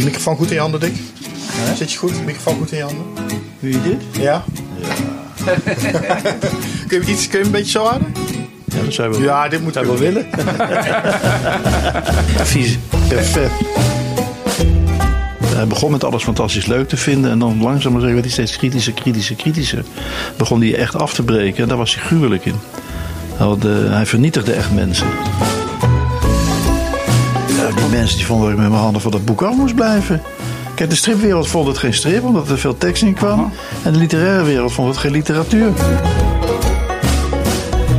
de microfoon goed in je handen, Dick? Zit je goed? Microfoon goed in je handen? Wie je dit? Ja? kun, je iets, kun je een beetje zo houden? Ja, dat zou je wel, Ja, dit moet je wel willen. Vies. Perfect. Hij begon met alles fantastisch leuk te vinden. En dan langzaam maar werd hij steeds kritischer, kritischer, kritischer. Begon hij echt af te breken. En daar was hij gruwelijk in. Hij, eh, hij vernietigde echt mensen. Ja, die mensen die vonden dat ik met mijn handen van dat boek af moest blijven. Kijk, de stripwereld vond het geen strip, omdat er veel tekst in kwam. En de literaire wereld vond het geen literatuur.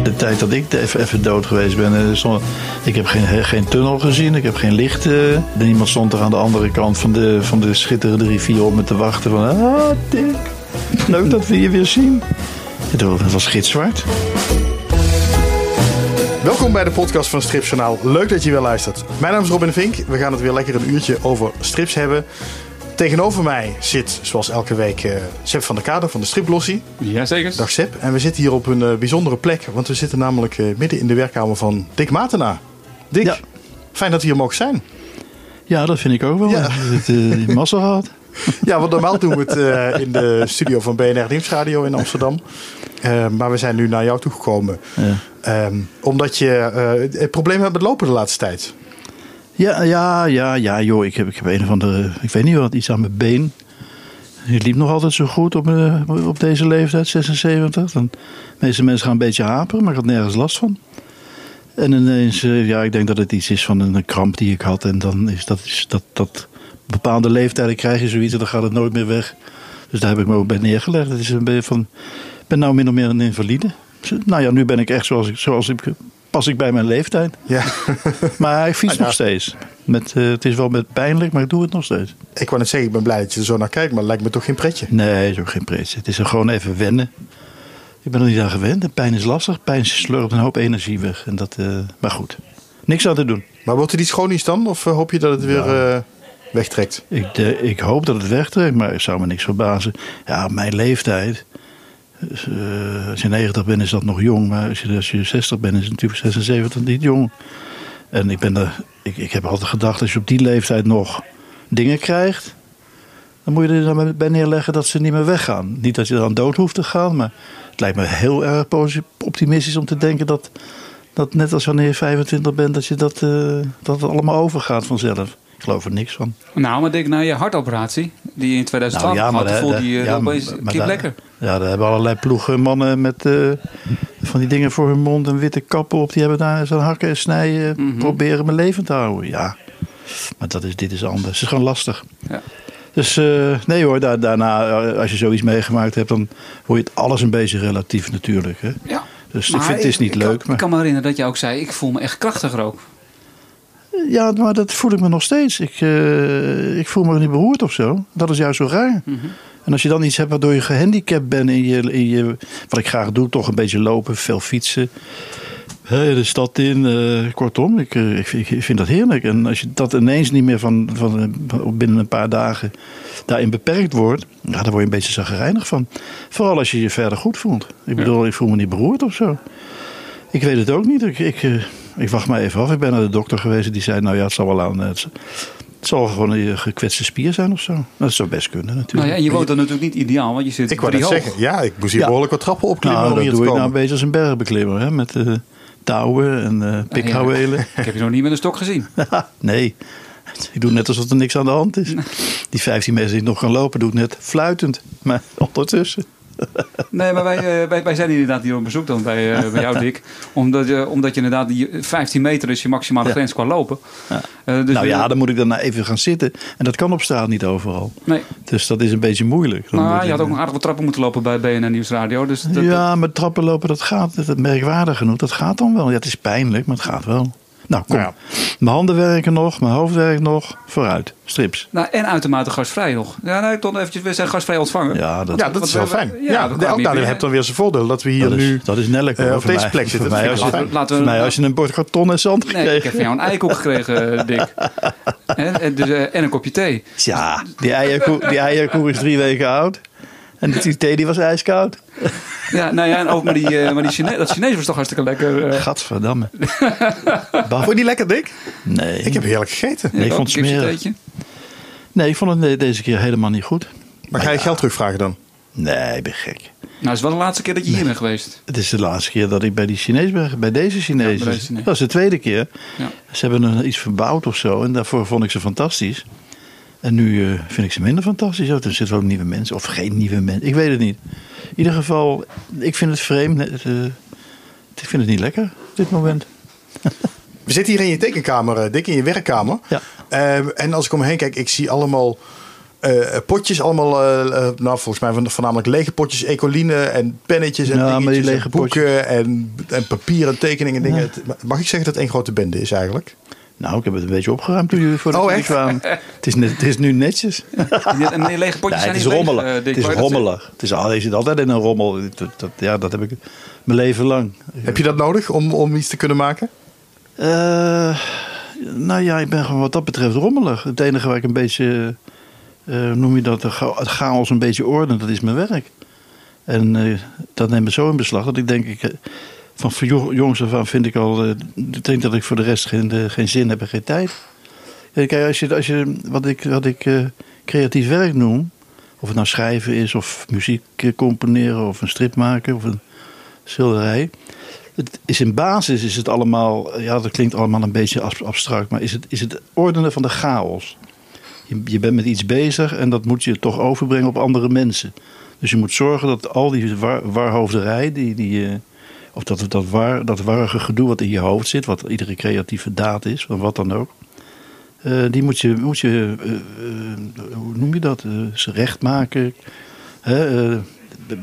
De tijd dat ik even, even dood geweest ben, eh, stond- ik heb geen, geen tunnel gezien, ik heb geen licht. eh. Er Niemand stond er aan de andere kant van de, van de schitterende rivier op me te wachten. Van, ah, Dick, leuk dat we je weer zien. Het was gitzwart. Welkom bij de podcast van Stripjournaal. Leuk dat je weer luistert. Mijn naam is Robin Vink. We gaan het weer lekker een uurtje over strips hebben. Tegenover mij zit, zoals elke week, eh Seb van der Kade van de Striplossie. Jazeker. Dag Seb. En we zitten hier op een eh, bijzondere plek, want we zitten namelijk eh, midden in de werkkamer van Dick Matena. Dick, Ja. fijn dat we hier mogen zijn. Ja, dat vind ik ook wel. Ja. Het, die massa gehad. Ja, want normaal doen we het eh, in de studio van BNR Nieuwsradio in Amsterdam. Eh, maar we zijn nu naar jou toegekomen. Ja. Ehm, omdat je eh het probleem hebt met lopen de laatste tijd. Ja, ja, ja, ja, joh. Ik heb, ik heb een of andere, ik weet niet wat, iets aan mijn been. Het liep nog altijd zo goed op, mijn- op deze leeftijd, 76. Dan, de meeste mensen gaan een beetje haperen, maar ik had nergens last van. En ineens, eh, ja, ik denk dat het iets is van een kramp die ik had. En dan is dat, is dat, dat bepaalde leeftijden krijg je zoiets en dan gaat het nooit meer weg. Dus daar heb ik me ook bij neergelegd. Het is een beetje van, ben nou min of meer een invalide. Nou ja, nu ben ik echt zoals ik, zoals ik pas ik bij mijn leeftijd. Ja. Maar ik fiets Ah, ja. nog steeds. Met, eh, het is wel met pijnlijk, maar ik doe het nog steeds. Ik wou net zeggen, ik ben blij dat je er zo naar kijkt, maar het lijkt me toch geen pretje. Nee, is ook geen pretje. Het is er gewoon even wennen. Ik ben er niet aan gewend. De pijn is lastig. Pijn slurpt een hoop energie weg. En dat, eh, maar goed, niks aan te doen. Maar wordt het iets chronisch dan? Of eh, hoop je dat het weer eh, wegtrekt? Ik, ik hoop dat het wegtrekt, maar ik zou me niks verbazen. Ja, mijn leeftijd. Eh, als je 90 bent, is dat nog jong. Maar als je, als je 60 bent, is het natuurlijk 76 niet jong. En ik, ben er, ik, ik heb altijd gedacht, als je op die leeftijd nog dingen krijgt. dan moet je er dan bij neerleggen dat ze niet meer weggaan. Niet dat je dan dood hoeft te gaan, maar het lijkt me heel erg optimistisch om te denken dat. Dat net als wanneer je 25 bent, dat, je dat, eh, dat het allemaal overgaat vanzelf. Ik geloof er niks van. Nou, maar denk naar je hartoperatie die je in 2012 Nou, had. daar- voelde je ja, ja, opeens maar- kip maar daar- lekker. Ja, daar hebben allerlei ploegen mannen met eh, van die dingen voor hun mond en witte kappen op. Die hebben daar zo'n hakken en snijden. Mhm. Proberen me levend te houden. Ja, maar dat is, dit is anders. Het is gewoon lastig. Ja. Dus eh, nee hoor, daar, daarna, eh, als je zoiets meegemaakt hebt, dan hoor je het alles een beetje relatief natuurlijk. Hè? Ja. Dus ik vind het is niet ik leuk. Kan, maar... Ik kan me herinneren dat je ook zei, ik voel me echt krachtiger ook. Ja, maar dat voel ik me nog steeds. Ik, ik voel me niet beroerd of zo. Dat is juist zo raar. Mhm. En als je dan iets hebt waardoor je gehandicapt bent in je, in je... Wat ik graag doe, toch een beetje lopen, veel fietsen. De stad in, eh, kortom, ik, eh, ik, vind- ik vind dat heerlijk. En als je dat ineens niet meer van, van, binnen een paar dagen daarin beperkt wordt... Ja, daar word je een beetje zagrijnig van. Vooral als je je verder goed voelt. Ik bedoel, ik voel me niet beroerd of zo. Ik weet het ook niet. Ik, ik, eh, ik wacht maar even af. Ik ben naar de dokter geweest. Die zei, nou ja, het zal wel aan... Het, het zal gewoon een gekwetste spier zijn of zo. Dat zou best kunnen natuurlijk. Nou ja, en je woont dan natuurlijk niet ideaal, want je zit Ik wou hoog. zeggen, ja, ik moest hier Ja. behoorlijk wat trappen opklimmen Nou, om dat hier doe ik nou beetje als een bergbeklimmer. Hè? Met eh, touwen en eh pikhouwelen. Ik heb je nog niet met een stok gezien. nee, ik doe net alsof er niks aan de hand is. Die 15 mensen die nog gaan lopen, doe ik net fluitend. Maar ondertussen. Nee, maar wij, eh, wij, wij zijn inderdaad hier op bezoek dan bij, eh, bij jou, Dick. Omdat, je omdat je inderdaad, die 15 meter is je maximale Ja. grens qua lopen. Ja. Eh, dus nou ja, dan moet ik daarna even gaan zitten. En dat kan op straat niet overal. Nee, Dus dat is een beetje moeilijk. Dan maar je had ook nog aardig wat trappen moeten lopen bij BNN Nieuwsradio. Dus dat, Ja, maar trappen lopen, dat gaat. Dat merkwaardig genoeg. Dat gaat dan wel. Ja, het is pijnlijk, maar het gaat wel. Nou, kom. Nou ja. Mijn handen werken nog, mijn hoofd werkt nog. Vooruit. Strips. Nou, en uitermate gastvrij nog. Ja, nou, ik toch eventjes, we zijn gastvrij ontvangen. Ja, dat, Ja, dat is wel fijn. ja, Ja, de, ook nou, hebt dan weer zijn voordeel dat we hier dat, is, nu... dat is Nellijk. eh, op deze mij- plek zitten. Voor mij, als, je, Laten we, mij als je een bord karton en zand Nee, ik heb van jou een eierkoek gekregen, eh, Dick. Hè, en, dus, eh, en een kopje thee. Ja, die eierkoek, die eierkoek is drie weken oud. En die thee die was ijskoud. Ja, nou ja, en ook maar, die, eh, maar die Chine dat Chinees was toch hartstikke lekker. eh. Gadverdamme. Vond je die lekker, Dick? Nee. Ik heb heerlijk gegeten. Nee, ik vond het smerig. Nee, ik vond het de- deze keer helemaal niet goed. Maar ga je geld terugvragen dan? Nee, ik ben gek. Nou, het is wel de laatste keer dat je hier bent geweest. Het is de laatste keer dat ik bij die Chinees ben, bij deze Chinees. Ja, bij deze Chinees. Dat is de tweede keer. Ja. Ze hebben er iets verbouwd of zo. En daarvoor vond ik ze fantastisch. En nu eh, vind ik ze minder fantastisch. Oh, er zitten ook nieuwe mensen. Of geen nieuwe mensen. Ik weet het niet. In ieder geval, ik vind het vreemd. Het, eh, ik vind het niet lekker op dit moment. We zitten hier in je tekenkamer, eh, Dick, in je werkkamer. Ja. Eh, en als ik om me heen kijk, ik zie allemaal potjes. Allemaal, nou volgens mij van- voornamelijk lege potjes, ecoline en pennetjes en die dingetjes en lege boeken en, en papieren, tekeningen en dingen. Het- Mag ik zeggen dat het één grote bende is eigenlijk? Nou, ik heb het een beetje opgeruimd toen jullie voor de Oh, echt? kwamen. Het is, net, het is nu netjes. En die lege potjes Nee, zijn het is leeg, rommelig. eh, het is rommelig. Het is, al- je zit altijd in een rommel. Dat, dat- ja, dat heb ik mijn leven lang. Heb je dat nodig om, om iets te kunnen maken? Eh, nou ja, ik ben gewoon wat dat betreft rommelig. Het enige waar ik een beetje, eh, noem je dat, het chaos een beetje orde, dat is mijn werk. En eh, dat neemt me zo in beslag dat ik denk, ik, eh, van jongs aan vind ik al, eh, ik denk dat ik voor de rest geen, eh, geen zin heb en geen tijd. Kijk, als je, als je wat ik, wat ik eh, creatief werk noem, of het nou schrijven is, of muziek componeren, of een strip maken, of een schilderij. Het is in basis is het allemaal, ja, dat klinkt allemaal een beetje abs- abstract, maar is het, is het ordenen van de chaos. Je, je bent met iets bezig en dat moet je toch overbrengen op andere mensen. Dus je moet zorgen dat al die war, warhoofderij, die, die, of dat, dat, dat warrige gedoe wat in je hoofd zit, wat iedere creatieve daad is, van wat dan ook. eh, die moet je, moet je eh, eh, hoe noem je dat, ze recht maken. Een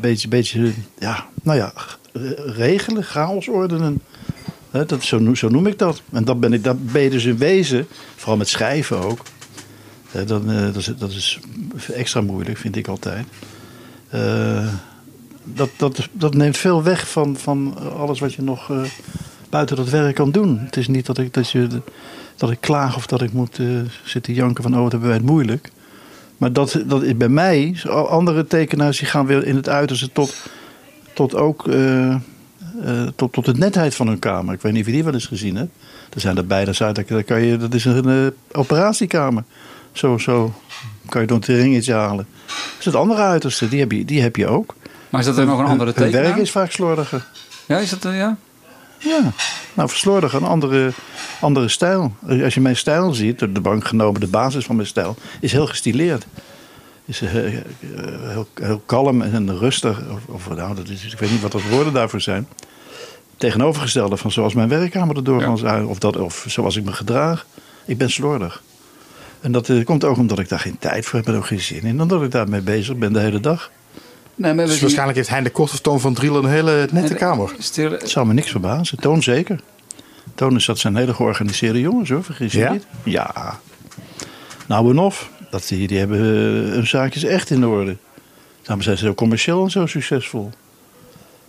beetje, beetje, ja, nou ja, regelen, chaos ordenen. Dat, zo, zo noem ik dat. En dat ben, ik, dat ben je dus in wezen, vooral met schrijven ook. Dan, dat, is, dat is extra moeilijk, vind ik altijd. Dat, dat, dat neemt veel weg van, van alles wat je nog eh, buiten dat werk kan doen. Het is niet dat ik, dat je, dat ik klaag of dat ik moet eh, zitten janken van... oh, wat hebben wij het moeilijk. Maar dat, dat is bij mij, andere tekenaars die gaan weer in het uiterste tot, tot ook eh, tot, tot de netheid van hun kamer. Ik weet niet of je die wel eens gezien hebt. Er zijn er beide uit, daar kan je, dat is een operatiekamer. Zo, zo kan je door het ringetje halen. Dat is het andere uiterste, die heb je, die heb je ook. Maar is dat er nog een andere Hun tekenaar? werk is vaak slordiger. Ja, is dat, eh, ja? Ja, nou slordiger, een andere, andere stijl. Als je mijn stijl ziet, door de bank genomen, de basis van mijn stijl, is heel gestileerd. Is eh, eh, heel, heel kalm en rustig. Of, nou, dat is, ik weet niet wat de woorden daarvoor zijn. Tegenovergestelde van zoals mijn werkkamer er doorgaans uit. Of, dat, of zoals ik me gedraag. Ik ben slordig. En dat komt ook omdat ik daar geen tijd voor heb en ook geen zin in. Omdat ik daarmee bezig ben de hele dag. Nee, maar we Dus zien- waarschijnlijk heeft Hein de Korteftoon van Driel een hele nette kamer. Stil, Het zou me niks verbazen. Toon zeker. Toon is dat zijn hele georganiseerde jongens hoor, vergis je Ja? niet. Ja. Nou en of. Dat die, die hebben eh, hun zaakjes echt in orde. Daarom zijn ze zo commercieel en zo succesvol.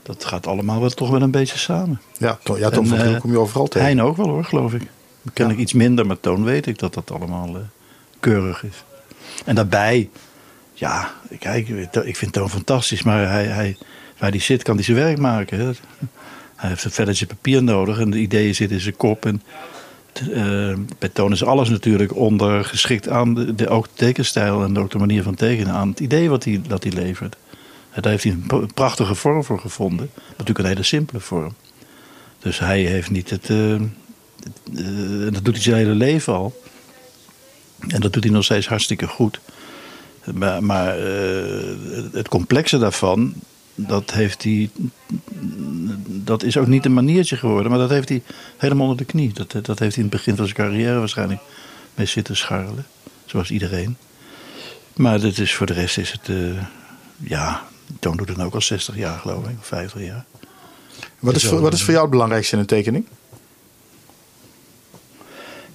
Dat gaat allemaal wel toch wel een beetje samen. Ja, Tom, ja, Tom En, van Driel eh, kom je overal tegen. Hein ook wel hoor, geloof ik. Dan ken Ja. ik iets minder, maar Toon weet ik dat dat allemaal eh, keurig is. En daarbij, ja, kijk, ik vind Toon fantastisch, maar hij, hij, waar hij zit kan hij zijn werk maken. Hij heeft een velletje papier nodig en de ideeën zitten in zijn kop. En eh, bij Toon is alles natuurlijk ondergeschikt aan de, ook de tekenstijl en ook de manier van tekenen, aan het idee wat hij, dat hij levert. Daar heeft hij een prachtige vorm voor gevonden. Natuurlijk een hele simpele vorm. Dus hij heeft niet het. en dat doet hij zijn hele leven al. En dat doet hij nog steeds hartstikke goed. Maar, maar eh, het complexe daarvan, dat heeft hij. Dat is ook niet een maniertje geworden, maar dat heeft hij helemaal onder de knie. Dat, dat heeft hij in het begin van zijn carrière waarschijnlijk mee zitten scharrelen. Zoals iedereen. Maar dit is, voor de rest is het. eh, ja, Toon doet het nou ook al 60 jaar, geloof ik, of 50 jaar. Wat is, voor, wat is voor jou het belangrijkste in een tekening?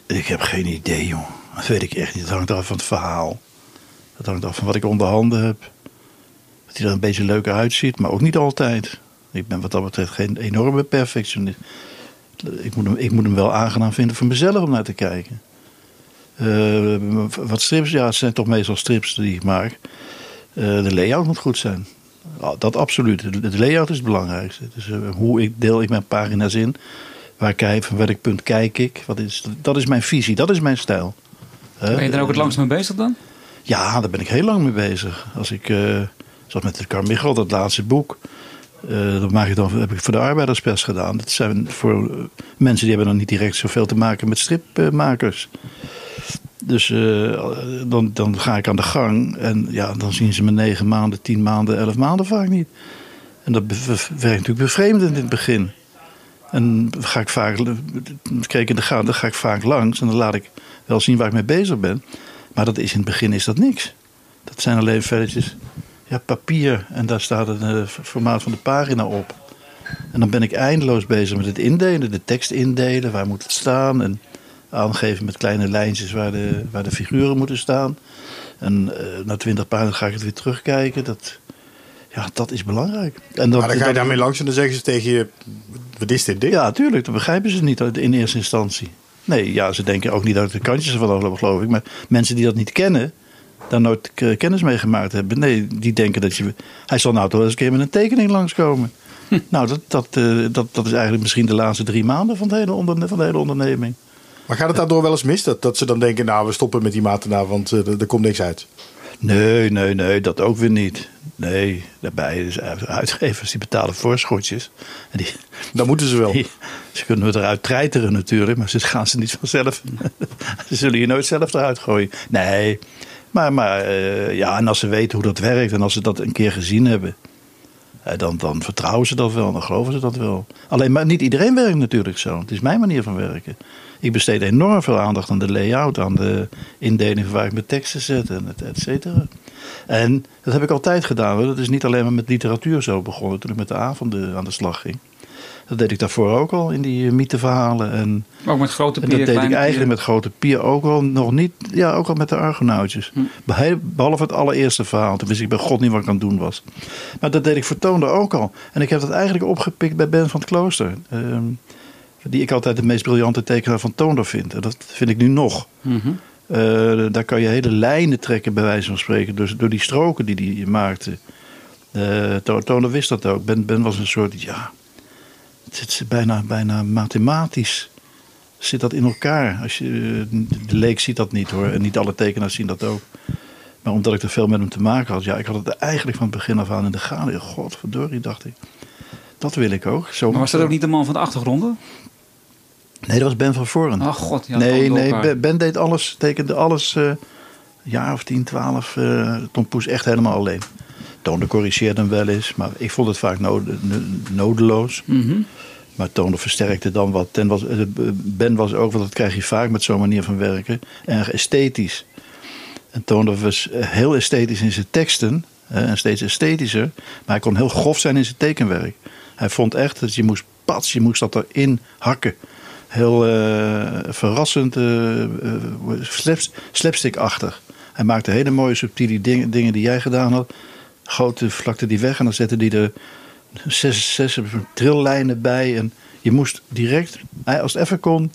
Ik heb geen idee, joh. Dat weet ik echt niet. Dat hangt af van het verhaal. Dat hangt af van wat ik onder handen heb. Dat hij er een beetje leuker uitziet, maar ook niet altijd. Ik ben wat dat betreft geen enorme perfectionist. Ik moet hem, ik moet hem wel aangenaam vinden voor mezelf om naar te kijken. Eh, wat strips, ja, het zijn toch meestal strips die ik maak. Eh, de layout moet goed zijn. Ja, Dat absoluut. De layout is het belangrijkste. Dus eh, hoe ik deel ik mijn pagina's in. Waar kijk, van welk punt kijk ik. Wat is, dat is mijn visie, dat is mijn stijl. Ben je er ook het langst mee bezig dan? Ja, daar ben ik heel lang mee bezig. Als ik, uh, zoals met de Carmichael, dat laatste boek. Uh, dat maak ik dan, heb ik voor de arbeiderspers gedaan. Dat zijn voor mensen die hebben dan niet direct zoveel te maken met stripmakers. Dus dan, dan ga ik aan de gang en ja, dan zien ze me negen maanden, tien maanden, elf maanden vaak niet. En dat werkt natuurlijk bevreemdend in het begin. En ga ik vaak, kijk in de gaten, dan ga ik vaak langs en dan laat ik wel zien waar ik mee bezig ben. Maar dat is in het begin is dat niks. Dat zijn alleen velletjes ja, papier en daar staat het uh, formaat van de pagina op. En dan ben ik eindeloos bezig met het indelen, de tekst indelen, waar moet het staan. En aangeven met kleine lijntjes waar de, waar de figuren moeten staan. En uh, na twintig pagina's ga ik het weer terugkijken. Dat, ja, dat is belangrijk. En dan, maar dan ga je daarmee langs en dan zeggen ze tegen je, wat is dit ding? Ja, tuurlijk. Dat begrijpen ze niet in eerste instantie. Nee, ja, ze denken ook niet dat de kantjes ervan aflopen, geloof ik. Maar mensen die dat niet kennen, daar nooit kennis mee gemaakt hebben. Nee, die denken dat je... Hij zal nou toch eens een keer met een tekening langskomen. Hm. Nou, dat, dat, uh, dat, dat is eigenlijk misschien de laatste drie maanden van de hele, onder, van de hele onderneming. Maar gaat het daardoor wel eens mis? Dat, dat ze dan denken, nou, we stoppen met die matenaar, want uh, er, er komt niks uit. Nee, nee, nee, dat ook weer niet. Nee, daarbij is uitgevers die betalen voorschotjes. En die, Dan moeten ze wel. Ze kunnen we eruit treiteren natuurlijk, maar ze gaan ze niet vanzelf. ze zullen je nooit zelf eruit gooien. Nee, maar, maar uh, ja, en als ze weten hoe dat werkt en als ze dat een keer gezien hebben, uh, dan, dan vertrouwen ze dat wel, dan geloven ze dat wel. Alleen, maar niet iedereen werkt natuurlijk zo. Het is mijn manier van werken. Ik besteed enorm veel aandacht aan de layout, aan de indeling waar ik mijn teksten zet en et cetera. En dat heb ik altijd gedaan. Dat is niet alleen maar met literatuur zo begonnen toen ik met de avonden aan de slag ging. Dat deed ik daarvoor ook al in die mytheverhalen. En, ook met grote pier, En dat deed ik eigenlijk met grote pier ook al. Nog niet, ja, ook al met de Argonautjes. Hm. Behalve het allereerste verhaal. Toen wist ik bij God niet wat ik aan het doen was. Maar dat deed ik voor Toonder ook al. En ik heb dat eigenlijk opgepikt bij Ben van het Klooster. Uh, die ik altijd de meest briljante tekenaar van Toonder vind. En dat vind ik nu nog. Mm -hmm. uh, daar kan je hele lijnen trekken, bij wijze van spreken, door, door die stroken die hij maakte. Uh, Toonder wist dat ook. Ben, ben was een soort, ja, het zit bijna, bijna mathematisch zit dat in elkaar. Als je, de leek ziet dat niet hoor, en niet alle tekenaars zien dat ook. Maar omdat ik er veel met hem te maken had, ja, ik had het eigenlijk van het begin af aan in de gaten. Godverdorie, dacht ik. Dat wil ik ook. Zo maar was dat ook niet de man van de achtergronden? Nee, dat was Ben van Voren. Ach god, ja. Nee, nee, Ben deed alles, tekende alles, uh, jaar of 10, 12. Uh, Tom Poes echt helemaal alleen. Toonde corrigeerde hem wel eens, maar ik vond het vaak node, nodeloos. Mm -hmm. Maar Toonde versterkte dan wat. Ten was, eh, ben was ook, want dat krijg je vaak met zo'n manier van werken, erg esthetisch. En Toonde was heel esthetisch in zijn teksten, en steeds esthetischer. Maar hij kon heel grof zijn in zijn tekenwerk. Hij vond echt dat je moest pats, je moest dat erin hakken heel uh, verrassend, uh, uh, slapstickachtig. Hij maakte hele mooie subtiele dingen, dingen die jij gedaan had. Grote vlakte die weg en dan zette hij er zes, zes trillijnen bij. En je moest direct, als het even kon,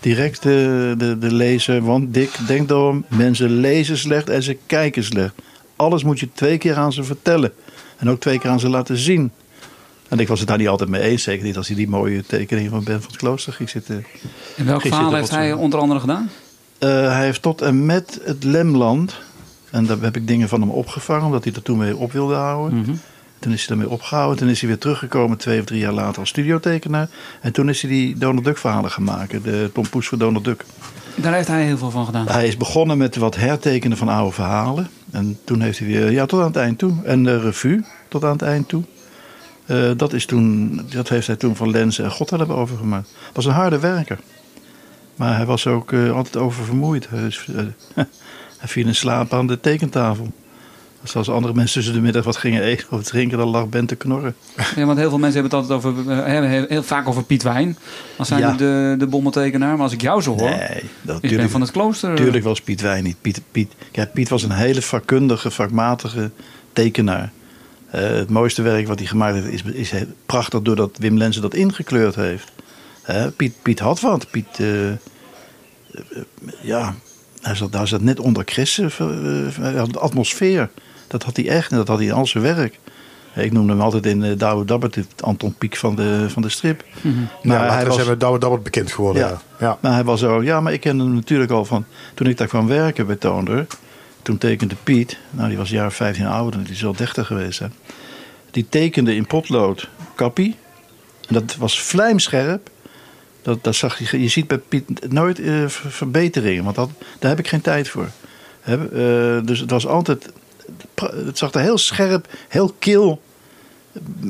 direct de, de, de lezer. Want Dick, denk erom, mensen lezen slecht en ze kijken slecht. Alles moet je twee keer aan ze vertellen. En ook twee keer aan ze laten zien. En ik was het daar niet altijd mee eens. Zeker niet als hij die mooie tekening van Ben van het Klooster ging zitten. En welk verhaal heeft hij onder andere gedaan? Uh, hij heeft tot en met het Lemland. En daar heb ik dingen van hem opgevangen, omdat hij er toen mee op wilde houden. Mm -hmm. Toen is hij ermee opgehouden. Toen is hij weer teruggekomen twee of drie jaar later als studiotekenaar. En toen is hij die Donald Duck verhalen gemaakt. De Tom Poes voor Donald Duck. Daar heeft hij heel veel van gedaan. Hij is begonnen met wat hertekenen van oude verhalen. En toen heeft hij weer, ja, tot aan het eind toe. En de revue tot aan het eind toe. Uh, dat, is toen, dat heeft hij toen van Lenzen en God hebben overgemaakt. was een harde werker. Maar hij was ook uh, altijd oververmoeid. Hij, uh, hij viel in slaap aan de tekentafel. Dus als andere mensen tussen de middag wat gingen eten of drinken, dan lag Ben te knorren. Ja, want heel veel mensen hebben het altijd over, hebben heel, heel vaak over Piet Wijn. Als zijn ja. de, de bommeltekenaar. Maar als ik jou zo hoor, nee, dat, ik ben van het klooster. Natuurlijk was Piet Wijn niet. Piet, Piet, ja, Piet was een hele vakkundige, vakmatige tekenaar. Uh, het mooiste werk wat hij gemaakt heeft is, is prachtig doordat Wim Lenzen dat ingekleurd heeft. Uh, Piet, Piet had wat. Piet, uh, ja, hij zat, hij zat net onder Chris. hij had de atmosfeer. Dat had hij echt en dat had hij in al zijn werk. Ik noemde hem altijd in Douwe Dabbert, Anton Pieck van de, van de strip. Mm -hmm. Maar ja, hij was hebben Douwe Dabbert bekend geworden. Ja. ja. Maar hij was ook, ja, maar ik kende hem natuurlijk al van toen ik daar kwam werken bij Toonder toen tekende Piet, nou die was een jaar 15 ouder, die is wel 30 geweest. Die tekende in potlood Kappie. En dat was vlijmscherp. Dat, dat zag je, je ziet bij Piet nooit uh, verbeteringen, want dat, daar heb ik geen tijd voor. He, uh, dus het was altijd, het zag er heel scherp, heel kil,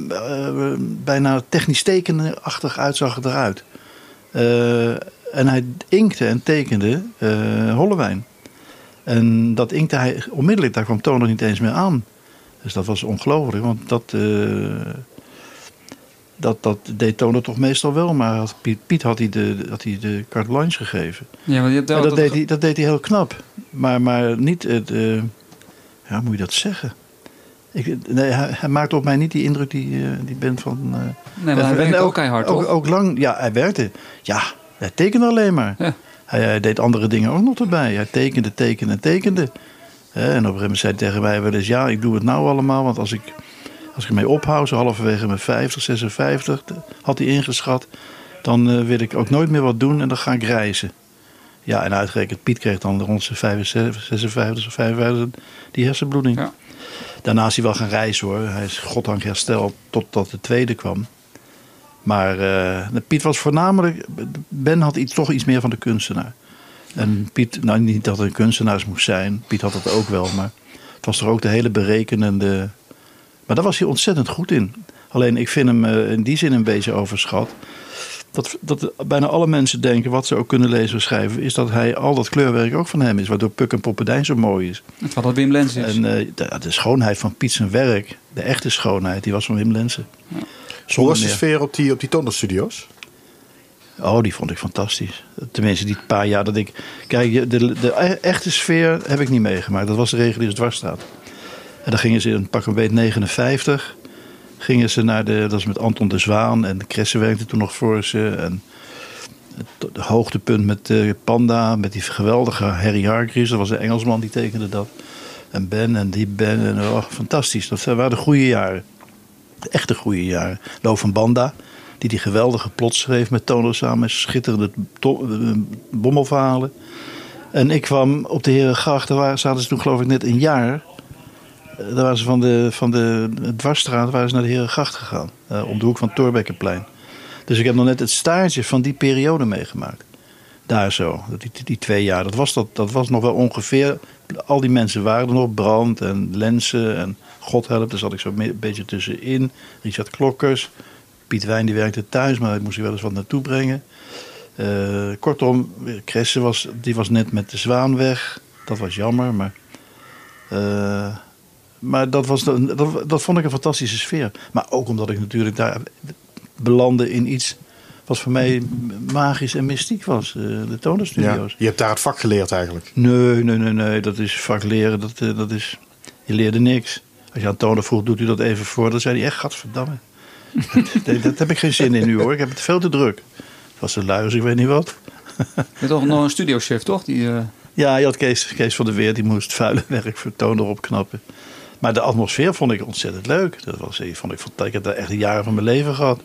uh, bijna technisch tekenachtig uitzag het eruit. en hij inkte en tekende Hollewijn. En dat inkte hij onmiddellijk, daar kwam Toon nog niet eens meer aan. Dus dat was ongelooflijk, want dat, dat, dat deed toch meestal wel. Maar Piet, Piet had, hij de, had hij de carte blanche gegeven. Ja, maar je hebt dat, deed hij, dat deed hij heel knap. Maar, maar niet, het, uh, ja, moet je dat zeggen? Ik, nee, hij, hij, maakt op mij niet die indruk die, uh, die bent van... nee, maar hij werkte ook, ook keihard, ook, ook, lang, ja, hij werkte. Ja, hij tekende alleen maar. Ja. Hij, hij, deed andere dingen ook nog erbij. Hij tekende, tekende, tekende. En op een gegeven moment zei hij tegen mij wel eens... ja, ik doe het nou allemaal, want als ik, als ik ermee ophoud... zo halverwege mijn 50, 56, had hij ingeschat... dan uh, wil ik ook nooit meer wat doen en dan ga ik reizen. Ja, en uitgerekend, Piet kreeg dan rond zijn 55, 56, 55 die hersenbloeding. Ja. Daarna is hij wel gaan reizen hoor. Hij is goddank hersteld totdat de tweede kwam. Maar uh, Piet was voornamelijk. Ben had iets, toch iets meer van de kunstenaar. En Piet, nou niet dat hij een kunstenaar moest zijn. Piet had dat ook wel. Maar het was toch ook de hele berekenende. Maar daar was hij ontzettend goed in. Alleen ik vind hem uh, in die zin een beetje overschat. Dat, dat bijna alle mensen denken, wat ze ook kunnen lezen of schrijven, is dat hij al dat kleurwerk ook van hem is. Waardoor Puk en Poppedijn zo mooi is. Wat dat Wim Lensen is. En uh, de, de, schoonheid van Piet zijn werk, de echte schoonheid, die was van Wim Lensen. Ja. Hoe was de sfeer op die, op die Tonderstudio's? Oh, die vond ik fantastisch. Tenminste, die paar jaar dat ik... Kijk, de, de echte sfeer heb ik niet meegemaakt. Dat was de reguliere dwarsstraat. En dan gingen ze in pak een beet 59... gingen ze naar de... Dat is met Anton de Zwaan. En de Kressen werkte toen nog voor ze. En het hoogtepunt met uh, Panda. Met die geweldige Harry Hargreaves. Dat was de Engelsman die tekende dat. En Ben en die Ben. En, oh, fantastisch. Dat waren de goede jaren. De echte goede jaren. Lo van Banda die die geweldige plot schreef met Tono samen. Schitterende bommelverhalen. En ik kwam op de Herengracht, daar zaten ze toen geloof ik net een jaar. Daar waren ze van de, van de dwarsstraat waren ze naar de Herengracht gegaan. Uh, om de hoek van Torbekkenplein. Dus ik heb nog net het staartje van die periode meegemaakt. Daar zo, die, die twee jaar. Dat was, dat, dat was nog wel ongeveer. Al die mensen waren er nog. Brand en Lensen en God helpt. Daar zat ik zo een beetje tussenin. Richard Klokkers. Piet Wijn die werkte thuis, maar ik moest er wel eens wat naartoe brengen. Uh, kortom, Kresse was, die was net met de zwaan weg. Dat was jammer, maar... Uh, maar dat, was, dat, dat vond ik een fantastische sfeer. Maar ook omdat ik natuurlijk daar belandde in iets wat voor mij magisch en mystiek was. Uh, de tonerstudio's. Ja, je hebt daar het vak geleerd eigenlijk? Nee, nee, nee, nee. Dat is vak leren. Dat, dat is, je leerde niks. Als je aan toner vroeg, doet u dat even voor. Dan zei hij echt, gadverdamme dat, dat heb ik geen zin in nu hoor. Ik heb het veel te druk. Het was een luiers, ik weet niet wat. Je hebt toch nog een studiochef, toch? Die, uh... Ja, je had Kees, Kees van der Weer, die moest vuile werk voor toon erop knappen. Maar de atmosfeer vond ik ontzettend leuk. Dat was, vond ik, ik heb daar echt de jaren van mijn leven gehad.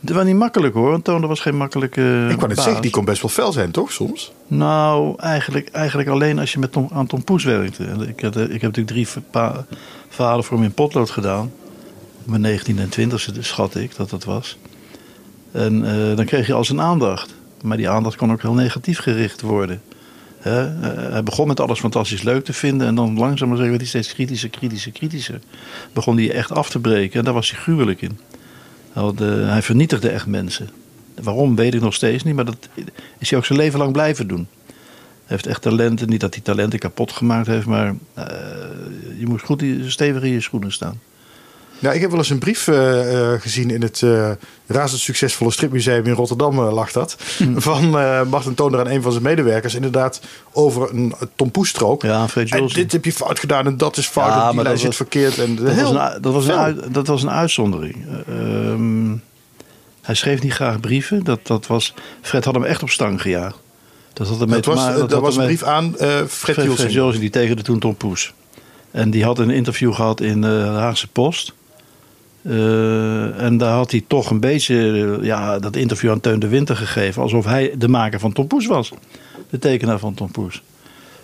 Het was niet makkelijk hoor, want Toon was geen makkelijke. Ik kan het zeggen, die kon best wel fel zijn, toch soms? Nou, eigenlijk, eigenlijk alleen als je met Tom, aan Tom Poes werkte. Ik, had, ik heb natuurlijk drie verhalen voor hem in potlood gedaan mijn 19 en 20ste schat ik dat dat was. En uh, dan kreeg je al zijn aandacht. Maar die aandacht kon ook heel negatief gericht worden. He? Uh, hij begon met alles fantastisch leuk te vinden. En dan langzaam maar zeggen hij steeds kritischer, kritischer, kritischer. Begon hij echt af te breken. En daar was hij gruwelijk in. hij vernietigde echt mensen. Waarom weet ik nog steeds niet. Maar dat is hij ook zijn leven lang blijven doen. Hij heeft echt talenten. Niet dat hij talenten kapot gemaakt heeft. Maar uh, je moet goed stevig in je schoenen staan. Nou, ik heb wel eens een brief uh, gezien in het uh, razend succesvolle stripmuseum in Rotterdam, lag dat. Hmm. Van Martin Toner aan een van zijn medewerkers. Inderdaad, over een tompoestrook. Ja, Fred En dit heb je fout gedaan en dat is fout. Ja, en die lijn zit verkeerd. En dat, was een, dat, was een dat was een uitzondering. Ehm, hij schreef niet graag brieven. Dat, dat was, Fred had hem echt op stang gejaagd. Dat, had dat was, dat, dat was een brief aan Fred, Fred Fred die tegen de toen Tom Poes. En die had een interview gehad in de Haagse Post. Uh, en daar had hij toch een beetje ja, dat interview aan Teun de Winter gegeven. Alsof hij de maker van Tom Poes was. De tekenaar van Tom Poes.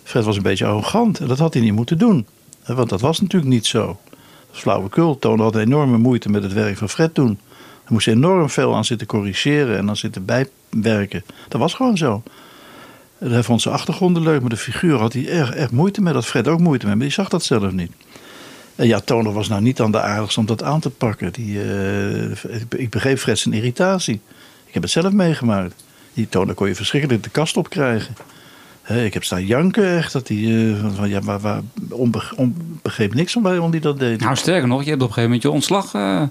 Fred was een beetje arrogant en dat had hij niet moeten doen. Eh, Want dat was natuurlijk niet zo. Flauwekul. Toon had enorme moeite met het werk van Fred toen. Hij moest enorm veel aan zitten corrigeren en aan zitten bijwerken. Dat was gewoon zo. Hij vond zijn achtergronden leuk, maar de figuur had hij erg, erg moeite mee. Dat Fred ook moeite mee, maar die zag dat zelf niet. Ja, Toner was nou niet aan de aardigste om dat aan te pakken. Die, eh, ik- begreep Fred zijn irritatie. Ik heb het zelf meegemaakt. Die Toner kon je verschrikkelijk de kast op krijgen. Ik heb staan janken echt. Dat die, eh, van, van, ja, maar, waar, onbe- onbegreep niks van waarom die dat deed. Nou, sterker nog, je hebt op een gegeven moment je ontslag eh,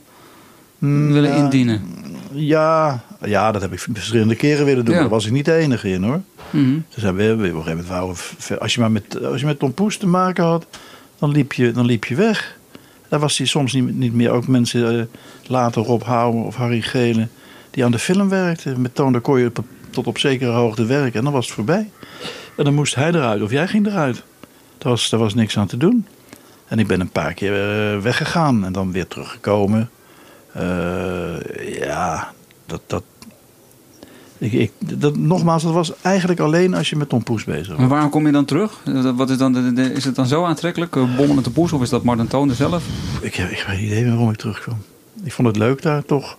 Mm, willen ja, indienen. Ja, ja, dat heb ik verschillende keren willen doen. Ja. Daar was ik niet de enige in hoor. Mhm. Ze zijn we, we, op een gegeven moment als je maar met, als je met Tom Poes te maken had, dan liep je, dan liep je weg. Daar was hij soms niet, niet meer. Ook mensen eh, later Rob Houwer of Harry Gele, die aan de film werkten. Met Toon, daar kon je tot op zekere hoogte werken en dan was het voorbij. En dan moest hij eruit of jij ging eruit. Daar was, daar was niks aan te doen. En ik ben een paar keer eh, weggegaan en dan weer teruggekomen. Eh, ja, dat, dat, ik, ik, dat, nogmaals, dat was eigenlijk alleen als je met Tom Poes bezig was. Maar waarom kom je dan terug? Eh, Wat is, dan de, de- is het dan zo aantrekkelijk? Uh, Bommelend de poes of is dat Martin Toonder zelf? Ik, heb- ik heb geen idee waarom ik terugkwam. Ik vond het leuk daar toch.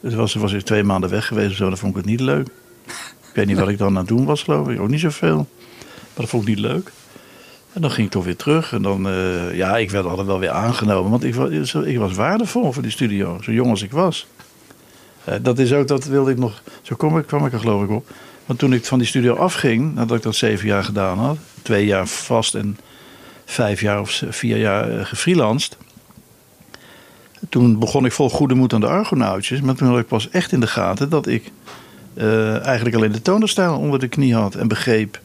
Dus was, was ik twee maanden weg geweest of zo, dan vond ik het niet leuk. Ik weet niet wat ik dan aan het doen was, geloof ik. Ook niet zoveel. Maar dat vond ik niet leuk. En dan ging ik toch weer terug. En dan, eh, ja, ik werd altijd wel weer aangenomen. Want ik, was- ik was waardevol voor die studio, zo jong als ik was. Eh, dat is ook, dat wilde ik nog, zo kwam ik, kwam ik er geloof ik op. Want toen ik van die studio afging, nadat ik dat zeven jaar gedaan had, twee jaar vast en vijf jaar of vier jaar eh, gefreelanced. Toen begon ik vol goede moed aan de Argonautjes. Maar toen had ik pas echt in de gaten dat ik eh, eigenlijk alleen de tonerstijl onder de knie had en begreep.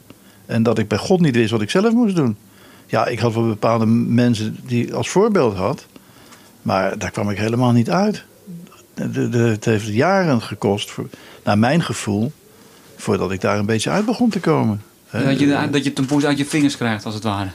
En dat ik bij God niet wist wat ik zelf moest doen. Ja, ik had wel bepaalde mensen die als voorbeeld had. Maar daar kwam ik helemaal niet uit. De, de, het heeft jaren gekost, voor, naar mijn gevoel, voordat ik daar een beetje uit begon te komen. Dat je, dat je de poes uit je vingers krijgt, als het ware.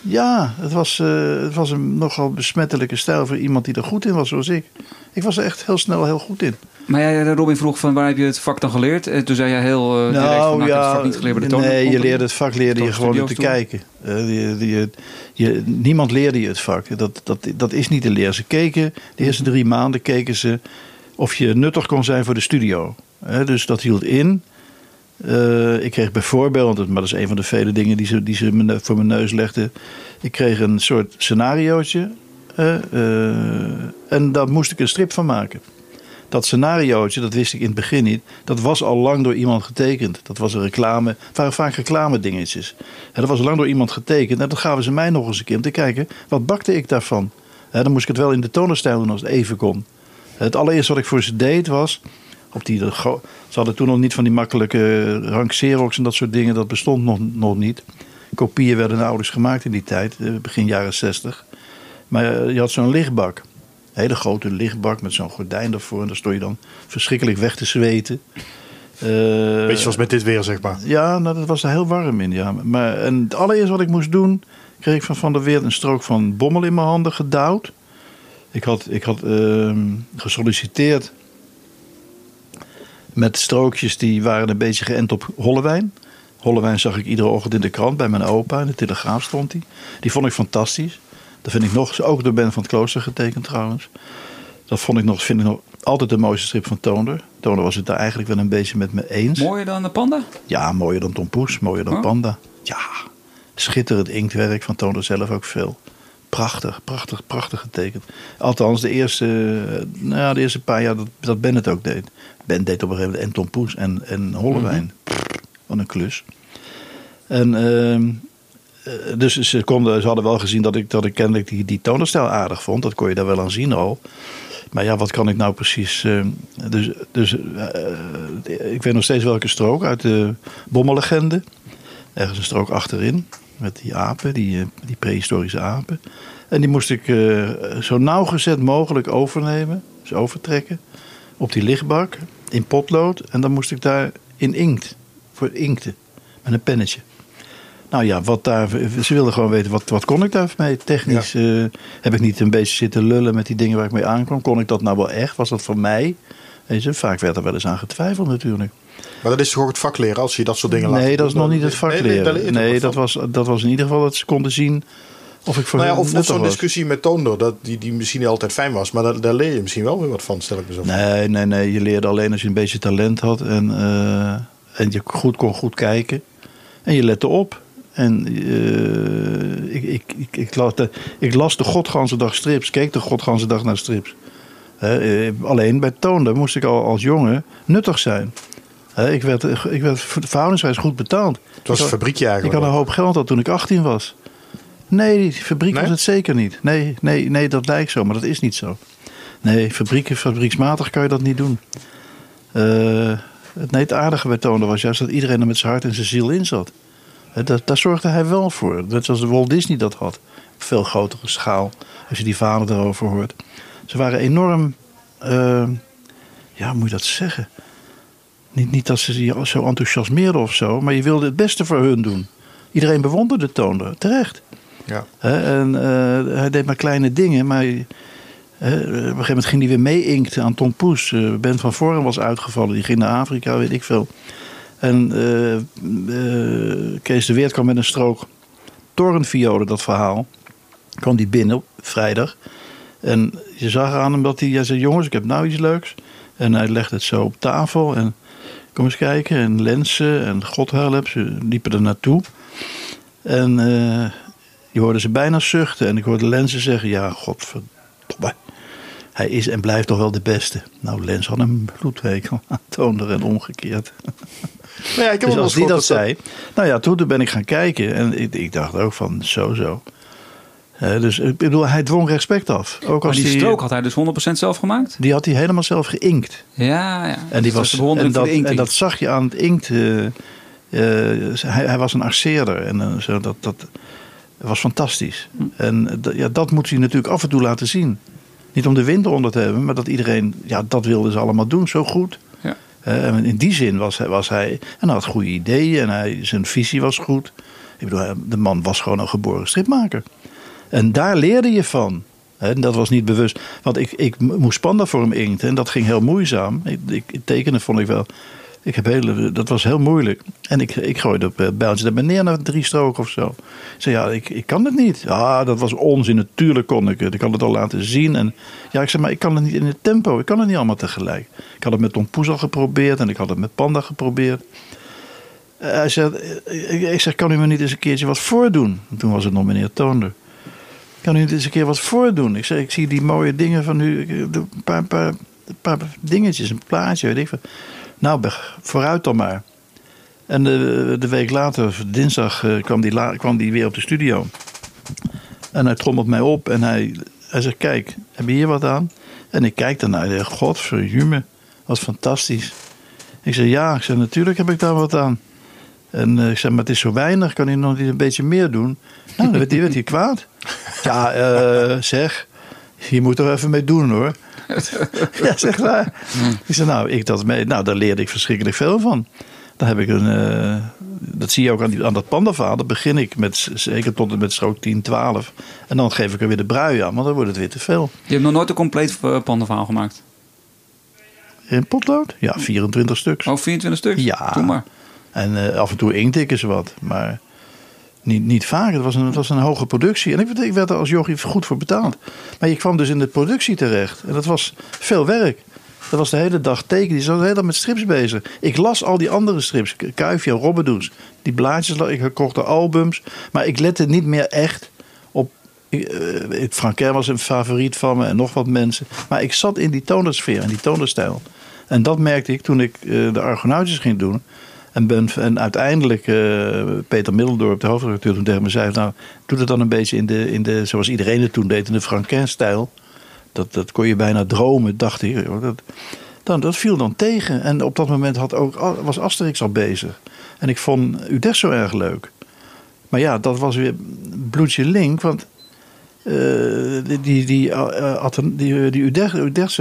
ja, het was, eh, het was een nogal besmettelijke stijl voor iemand die er goed in was, zoals ik. Ik was er echt heel snel heel goed in. Maar jij, Robin vroeg van waar heb je het vak dan geleerd? En toen zei jij heel eh, direct van, nou, ik heb het vak niet geleerd bij de toon. nee, je leerde het vak leerde je gewoon door te kijken. Eh, je, niemand leerde je het vak. Dat, dat, dat is niet te leren. Ze keken, de eerste drie maanden keken ze of je nuttig kon zijn voor de studio. Eh, dus dat hield in. Eh, ik kreeg bijvoorbeeld, maar dat is een van de vele dingen die ze, die ze voor mijn neus legden. Ik kreeg een soort scenariootje. eh, eh, en daar moest ik een strip van maken. Dat scenariootje, dat wist ik in het begin niet. Dat was al lang door iemand getekend. Dat was een reclame. Het waren vaak reclame dingetjes. En dat was lang door iemand getekend. En dat gaven ze mij nog eens een keer om te kijken. Wat bakte ik daarvan? Dan moest ik het wel in de tonerstijl doen als het even kon. Het allereerste wat ik voor ze deed was. Op die, ze hadden toen nog niet van die makkelijke rank Xerox en dat soort dingen. Dat bestond nog, nog niet. Kopieën werden nauwelijks gemaakt in die tijd, eh, begin jaren 60. Maar eh, je had zo'n lichtbak. Hele grote lichtbak met zo'n gordijn ervoor. En daar stond je dan verschrikkelijk weg te zweten. Eh, Beetje zoals met dit weer, zeg maar. ja, nou, dat was er heel warm in. Ja. Maar, en het allereerste wat ik moest doen, kreeg ik van Van der Weert een strook van bommel in mijn handen gedouwd. Ik had, ik had ehm, gesolliciteerd met strookjes die waren een beetje geënt op hollewijn. Hollewijn zag ik iedere ochtend in de krant bij mijn opa. In de Telegraaf stond die. Die vond ik fantastisch. Dat vind ik nog, ook door Ben van het Klooster getekend trouwens. Dat vond ik nog, vind ik nog altijd de mooiste strip van Toonder. Toonder was het daar eigenlijk wel een beetje met me eens. Mooier dan de panda? Ja, mooier dan Tom Poes, mooier dan Oh. Panda. Ja, schitterend inktwerk van Toonder zelf ook veel. Prachtig, prachtig, prachtig getekend. Althans, de eerste, eh, nou ja, de eerste paar jaar dat, dat Ben het ook deed. Ben deed op een gegeven moment en Tom Poes en, en Hollewijn. Pff, Wat een klus. En ehm, eh, dus ze, konden, ze hadden wel gezien dat ik, dat ik kennelijk die, die tonerstijl aardig vond. Dat kon je daar wel aan zien al. Maar ja, wat kan ik nou precies... eh, dus dus eh, ik weet nog steeds welke strook uit de Bommellegende. Ergens een strook achterin. Met die apen, die, eh, die prehistorische apen. En die moest ik eh, zo nauwgezet mogelijk overnemen. Dus overtrekken. Op die lichtbak. In potlood. En dan moest ik daar in inkt. Voor inkten. Met een pennetje. Nou ja, wat daar, ze wilden gewoon weten, wat, wat kon ik daarmee? Technisch eh, heb ik niet een beetje zitten lullen met die dingen waar ik mee aankwam. Kon ik dat nou wel echt? Was dat van mij? Je, vaak werd er wel eens aan getwijfeld natuurlijk. Maar dat is toch ook het vak leren als je dat soort dingen laat Nee, dat is nog niet het vak nee, leren. Nee, dat was, dat was in ieder geval dat ze konden zien of ik voor Nou ja, of, of zo'n discussie met Toonder, dat, die, die misschien niet altijd fijn was. Maar daar, daar leer je misschien wel weer wat van, stel ik me zo voor. Nee, nee, nee. Je leerde alleen als je een beetje talent had en, eh, en je goed kon goed kijken. En je lette op. En eh, ik, ik, ik, ik, las de, ik las de godganse dag strips, keek de godganse dag naar strips. Eh, alleen bij Toonder moest ik al als jongen nuttig zijn. Ik werd, ik werd verhoudingswijs goed betaald. Het was Ik een fabriekje Ik eigenlijk. had een hoop geld al toen ik 18 was. Nee, die fabriek Nee? was het zeker niet. Nee, nee, nee, dat lijkt zo, maar dat is niet zo. Nee, fabrieken, fabrieksmatig kan je dat niet doen. Eh, het, nee, het aardige bij Toner was juist dat iedereen er met zijn hart en zijn ziel in zat. Dat, daar zorgde hij wel voor. Net zoals Walt Disney dat had. Op veel grotere schaal, als je die vader erover hoort. Ze waren enorm, eh, ja, hoe moet je dat zeggen? Niet, niet dat ze je zo enthousiasmeerden of zo, maar je wilde het beste voor hun doen. Iedereen bewonderde Toonder, terecht. Ja. En eh, hij deed maar kleine dingen, maar eh, op een gegeven moment ging hij weer mee inkten aan Tom Poes. Ben van Voren was uitgevallen, die ging naar Afrika, weet ik veel. En eh, eh, Kees de Weert kwam met een strook torenviolen, dat verhaal. Kwam die binnen op vrijdag. En je zag aan hem dat hij, hij zei: Jongens, ik heb nou iets leuks. En hij legde het zo op tafel. En kom eens kijken. En lenzen en godhelp. Ze liepen er naartoe. En eh, je hoorde ze bijna zuchten. En ik hoorde lenzen zeggen: Ja, godverdomme. Hij is en blijft toch wel de beste. Nou, Lens had een bloedwekel aan Toonder en omgekeerd. Nou ja, ik heb Dus als die dat zei. Nou ja, toen ben ik gaan kijken. En ik, ik dacht ook van zo zo. Dus ik bedoel, hij dwong respect af. Ook Maar als die die, strook had hij dus 100% zelf gemaakt? die had hij helemaal zelf geïnkt. Ja, ja. En, die Dus was, bewondering en, dat, en dat zag je aan het inkt. eh, eh, hij, hij was een arceerder. En eh, zo, dat, dat was fantastisch. Hm. En dat- ja, dat moet hij natuurlijk af en toe laten zien. Niet om de wind onder te hebben, maar dat iedereen, ja, dat wilden ze allemaal doen, zo goed. In die zin was hij, was hij en had goede ideeën en hij, zijn visie was goed. Ik bedoel, de man was gewoon een geboren stripmaker. En daar leerde je van. En dat was niet bewust. Want ik, ik moest panda voor hem inkten en dat ging heel moeizaam. Ik, ik, tekenen vond ik wel. Ik heb hele, dat was heel moeilijk. En ik, ik gooide op eh, er maar neer naar drie stroken of zo. Ik zei, ja, ik, ik kan het niet. Ja, dat was onzin. Natuurlijk kon ik het. Ik had het al laten zien. En ja, ik zei, maar ik kan het niet in het tempo. Ik kan het niet allemaal tegelijk. Ik had het met Tom Poes geprobeerd en ik had het met Panda geprobeerd. Eh, Hij zei, eh, ik, zeg, kan u me niet eens een keertje wat voordoen? En toen was het nog meneer Toonder. Kan u niet eens een keer wat voordoen? Ik zeg, ik zie die mooie dingen van u. ik- Een paar, paar, paar dingetjes, een plaatje, weet ik veel. Nou, vooruit dan maar. En de, de week later, dinsdag, eh, kwam die, kwam die weer op de studio. En hij trommelt mij op en hij, hij zegt, kijk, heb je hier wat aan? En ik kijk daarnaar en zeg, godverjume, wat fantastisch. Ik zeg, ja, ik zeg, natuurlijk heb ik daar wat aan. En eh, ik zeg, maar het is zo weinig, kan hij nog niet een beetje meer doen? Nou, dan werd hij kwaad. Ja, eh, zeg, je moet er even mee doen hoor. ja, zeg maar. Ik zeg, nou, ik dat mee. Nou, daar leerde ik verschrikkelijk veel van. Dan heb ik een, eh, dat zie je ook aan, die, aan dat pandaverhaal. Dan begin ik met, zeker tot en met strook 10, 12. En dan geef ik er weer de brui aan, want dan wordt het weer te veel. Je hebt nog nooit een compleet eh, pandaverhaal gemaakt? In potlood? Ja, 24 stuks. Oh, 24 stuks? Ja. Doe maar. En eh, af en toe inktikken ze wat, maar niet, niet vaak. Het was, een, het was een hoge productie. En ik, ik werd er als jochie goed voor betaald. Maar je kwam dus in de productie terecht. En dat was veel werk. Dat was de hele dag tekenen. Die was de hele dag met strips bezig. Ik las al die andere strips. Kuifje, Robbedoes. Die blaadjes. la- Ik kocht albums. Maar ik lette niet meer echt op... eh, Frank was een favoriet van me. En nog wat mensen. Maar ik zat in die tonersfeer. En die tonerstijl. En dat merkte ik toen ik eh, de Argonautjes ging doen. En, ben, en uiteindelijk, eh, Peter Middeldorp, de hoofdredacteur, toen tegen me zei: Nou, doe het dan een beetje in de, in de zoals iedereen het toen deed, in de Franquin-stijl. Dat, dat kon je bijna dromen, dacht ik. Dat, dan, dat viel dan tegen. En op dat moment had ook, was Asterix al bezig. En ik vond Uderzo erg leuk. Maar ja, dat was weer bloedje link, want eh, die, die, eh, had een- die, die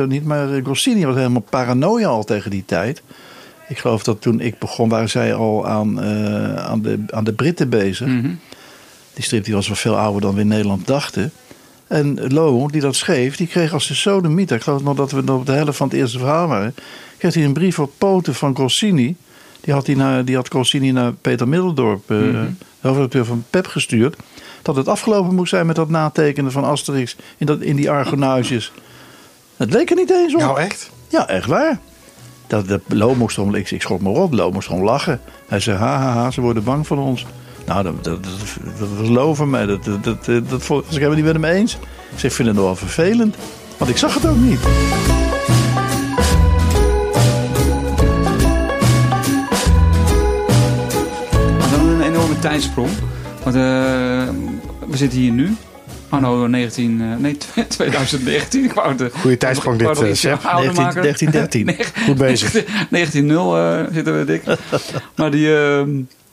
niet, maar Goscinny was helemaal paranoia al tegen die tijd. Ik geloof dat toen ik begon, waren zij al aan, eh, aan, de, aan de Britten bezig. Mhm. Die strip die was wel veel ouder dan we in Nederland dachten. En Lo, die dat schreef, die kreeg als de sodemieter... ik geloof nog dat we nog op de helft van het eerste verhaal waren... kreeg hij een brief op poten van Goscinny... Die had, die naar, die had Corsini naar Peter Middeldorp, de hoofdredacteur van PEP, gestuurd. Dat het afgelopen moest zijn met dat natekenen van Asterix in, dat, in die argonuisjes. Het leek er niet eens op. Nou, echt? Ja, echt waar. Dat, dat, Lo moest om, ik, ik schrok me op, gewoon lachen. Hij zei, ha, ha, ha, ze worden bang van ons. Nou, dat, dat, dat, dat was Lo van mij. Dat, dat, dat, dat, dat was ik niet met hem eens. Ik zeg, ik vind het wel vervelend. Want ik zag het ook niet. Dan een enorme tijdsprong. Want eh, we zitten hier nu. Anno 19, eh, nee, 2019. Ik wou het, Goeie tijdsprong dit, eh, ietsje Seb. ouder 19, maken. 1913. Goed bezig. 19-0 eh, zitten we, Dick. Maar die, eh,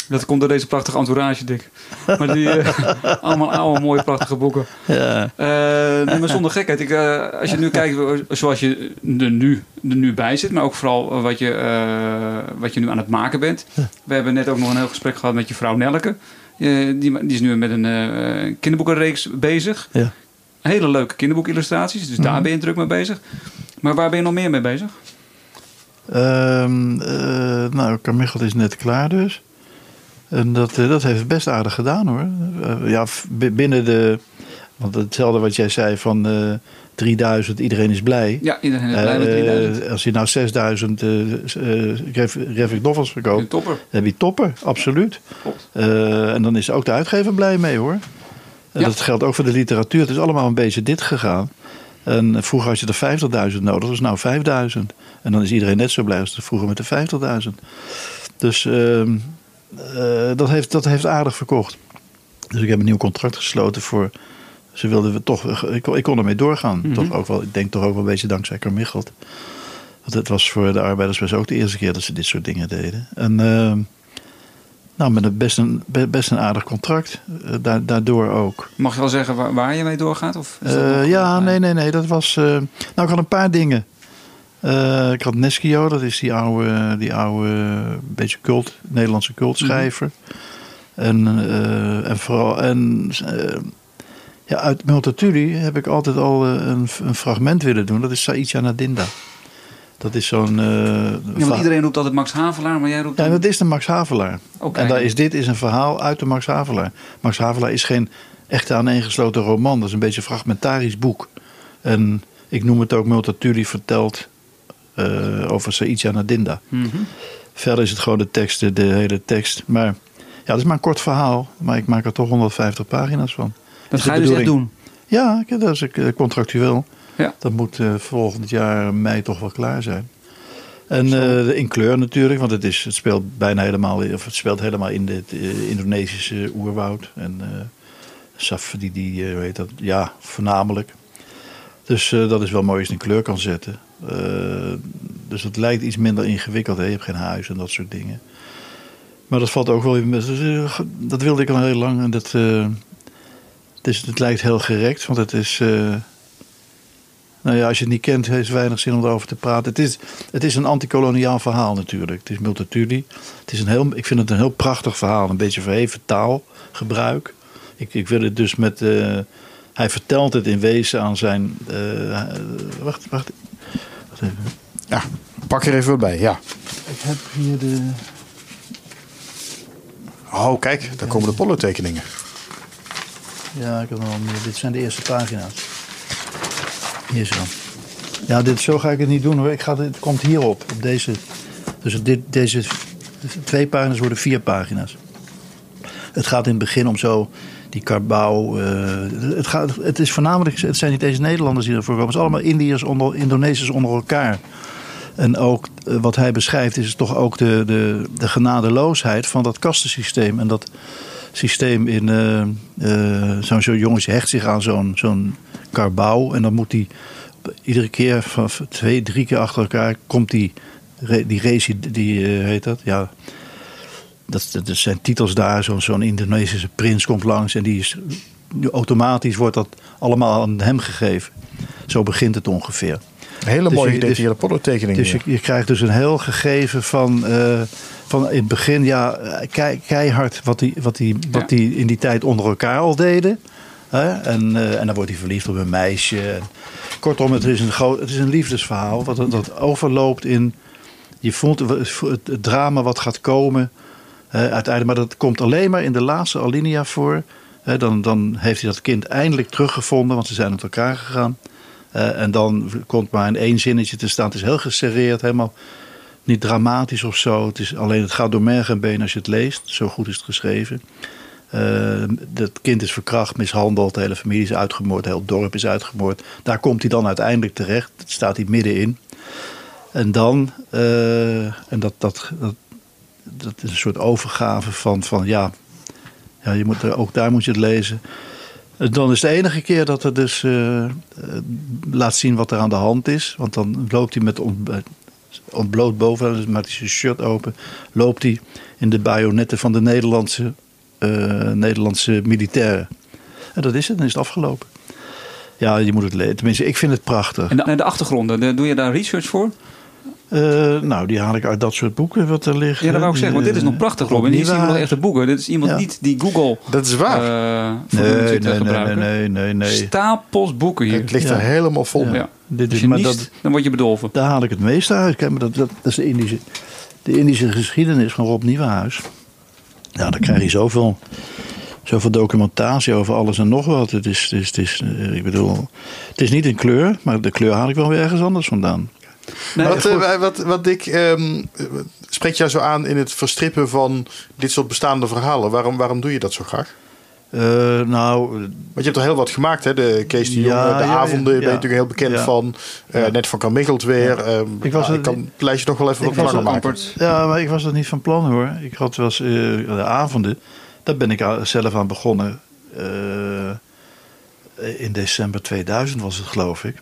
dat komt door deze prachtige entourage, Dick. Maar die, allemaal oude, mooie, prachtige boeken. Ja. Eh, nee, maar zonder gekheid. Ik, eh, als je nu kijkt zoals je er nu, er nu bij zit, maar ook vooral wat je, eh, wat je nu aan het maken bent. We hebben net ook nog een heel gesprek gehad met je vrouw Nelke. Eh, die, die is nu met een eh, kinderboekenreeks bezig. Ja. Hele leuke kinderboekillustraties, dus daar ben je druk mee bezig. Maar waar ben je nog meer mee bezig? Ehm, eh, nou, Carmichael is net klaar dus. En dat, dat heeft het best aardig gedaan hoor. Ja, binnen de... Want hetzelfde wat jij zei van 3000, iedereen is blij. Ja, iedereen is blij met Eh, 3000. als je nou 6000 eh eh, graphic novels verkoopt, topper. dan heb je topper, absoluut. Eh, en dan is ook de uitgever blij mee hoor. En Ja. Dat geldt ook voor de literatuur. Het is allemaal een beetje dit gegaan. En vroeger had je er 50.000 nodig, dat is nou 5000. En dan is iedereen net zo blij als vroeger met de 50.000. Dus ehm, eh, dat, heeft, dat heeft aardig verkocht. Dus ik heb een nieuw contract gesloten voor. Ze wilden we toch. Ik, kon- ik kon ermee doorgaan. Mhm. toch ook wel, ik denk toch ook wel een beetje dankzij Carmichelt. Want het was voor de arbeidersbest ook de eerste keer dat ze dit soort dingen deden. En ehm, nou, met een best, een, be- best een aardig contract. eh, da- daardoor ook. Mag je wel zeggen waar, waar je mee doorgaat? Of Eh, ja, nee, nee, nee. Dat was. eh, nou, ik had een paar dingen. Ik had Neskio, dat is die oude, die oude beetje cult, Nederlandse cultschrijver. En, eh, en vooral. En, ja, uit Multatuli heb ik altijd al eh, een, een fragment willen doen. Dat is Saïdja Nadinda. Dat is zo'n. eh, Ja, want iedereen roept altijd Max Havelaar, maar jij roept... ja, dan- dat is de Max Havelaar. En daar is, dit is een verhaal uit de Max Havelaar. Max Havelaar is geen echte aaneengesloten roman. Dat is een beetje een fragmentarisch boek. En ik noem het ook Multatuli verteld eh, over Saïdja Nadinda. Mhm. Verder is het gewoon de tekst, de, hele tekst. Maar ja, het is maar een kort verhaal. Maar ik maak er toch 150 pagina's van. Dat ga je dus echt doen. Ja, dat is eh, contractueel. Ja. Dat moet eh, volgend jaar mei toch wel klaar zijn. En eh, in kleur natuurlijk, want het, is, het speelt bijna helemaal, of het speelt helemaal in het Indonesische oerwoud. En Saf, die, die heet dat, ja, voornamelijk. Dus dat is wel mooi als je in kleur kan zetten. Dus het lijkt iets minder ingewikkeld. Hè? Je hebt geen huis en dat soort dingen. Maar dat valt ook wel in. dus, Dat wilde ik al heel lang. En dat, eh, het, lijkt heel gerekt, want het is. eh, nou ja, als je het niet kent, heeft het weinig zin om erover te praten. Het is, het is een antikoloniaal verhaal natuurlijk. Het is Multatuli. Het is een heel, ik vind het een heel prachtig verhaal. Een beetje verheven taalgebruik. Ik, ik wil het dus met. eh, hij vertelt het in wezen aan zijn. eh, wacht, wacht. even. Ja, pak er even wat bij. Ja. Ik heb hier de. Oh, kijk, daar komen de pollotekeningen. Ja, ik heb nog wel meer. Dit zijn de eerste pagina's. Hier zo. Ja, dit, zo ga ik het niet doen. Ik ga, het komt hierop, op deze. Dus dit, deze twee pagina's worden vier pagina's. Het gaat in het begin om zo die karbouw. eh, het, gaat, het is voornamelijk, het zijn niet eens Nederlanders die ervoor komen. Het is allemaal Indiërs onder, Indonesiërs onder elkaar. En ook eh, wat hij beschrijft is toch ook de, de, de genadeloosheid van dat kastensysteem. En dat systeem in eh, eh, zo'n zo'n jongetje hecht zich aan zo'n zo'n karbouw. En dan moet hij iedere keer van twee, drie keer achter elkaar komt die, die race, die eh, heet dat, ja. Dat dat zijn titels daar, zo'n zo'n Indonesische prins komt langs en die is, automatisch wordt dat allemaal aan hem gegeven. Zo begint het ongeveer. Hele Dus mooie je- gedetailleerde pollotekeningen. Dus je, je krijgt dus een heel gegeven van, eh, van in het begin, ja, eh, kei- keihard wat die, wat, die, wat die in die tijd onder elkaar al deden. Hè? En, eh, en dan wordt hij verliefd op een meisje. Kortom, het is een, groot, het is een liefdesverhaal wat dat overloopt in je voelt het drama wat gaat komen. uiteindelijk, maar dat komt alleen maar in de laatste alinea voor. dan, dan heeft hij dat kind eindelijk teruggevonden, want ze zijn uit elkaar gegaan. En dan komt maar in één zinnetje te staan. Het is heel geserreerd, helemaal niet dramatisch of zo. Het is alleen het gaat door merg en been als je het leest. Zo goed is het geschreven. Uh, dat kind is verkracht, mishandeld, de hele familie is uitgemoord, het hele dorp is uitgemoord. Daar komt hij dan uiteindelijk terecht. Dat staat hij middenin. En dan, uh, en dat, dat, dat, dat is een soort overgave van, van ja, ja je moet, ook daar moet je het lezen. En dan is de enige keer dat het dus uh, laat zien wat er aan de hand is. Want dan loopt hij met ontbloot boven, dus maakt hij zijn shirt open, loopt hij in de bajonetten van de Nederlandse, uh, Nederlandse militairen. En dat is het, dan is het afgelopen. Ja, je moet het lezen. Tenminste, ik vind het prachtig. En de, de achtergronden, doe je daar research voor? Uh, nou, die haal ik uit dat soort boeken wat er liggen. Ja, dat wou ik zeggen, want dit is nog prachtig, Robin. Hier zien we nog echte boeken. Dit is iemand ja. niet die Google... Dat is waar. Uh, nee, nee, nee, nee, nee, nee, Stapels boeken hier. Het ligt er helemaal vol. Ja. Dit is, maar dat, dan word je bedolven. Daar haal ik het meeste uit. Kijk, maar dat, dat, dat is de Indische, de Indische geschiedenis van Rob Nieuwenhuis. Ja, dan krijg je zoveel, zoveel documentatie over alles en nog wat. Het is, het is, het is, ik bedoel, het is niet een kleur, maar de kleur haal ik wel weer ergens anders vandaan. Nee, wat, uh, wat, wat Dick, um, spreekt jou zo aan in het verstrippen van dit soort bestaande verhalen? Waarom, waarom doe je dat zo graag? Uh, nou, Want je hebt er heel wat gemaakt, hè? De Kees de ja, Jonge, de ja, avonden, ja, ben je natuurlijk heel bekend van. Uh, net van Kamichelt weer. Um, ik, was ik kan het lijstje nog wel even wat langer maken. Ja, maar ik was dat niet van plan hoor. Ik had wel eens de avonden, daar ben ik zelf aan begonnen. in december 2000 was het geloof ik.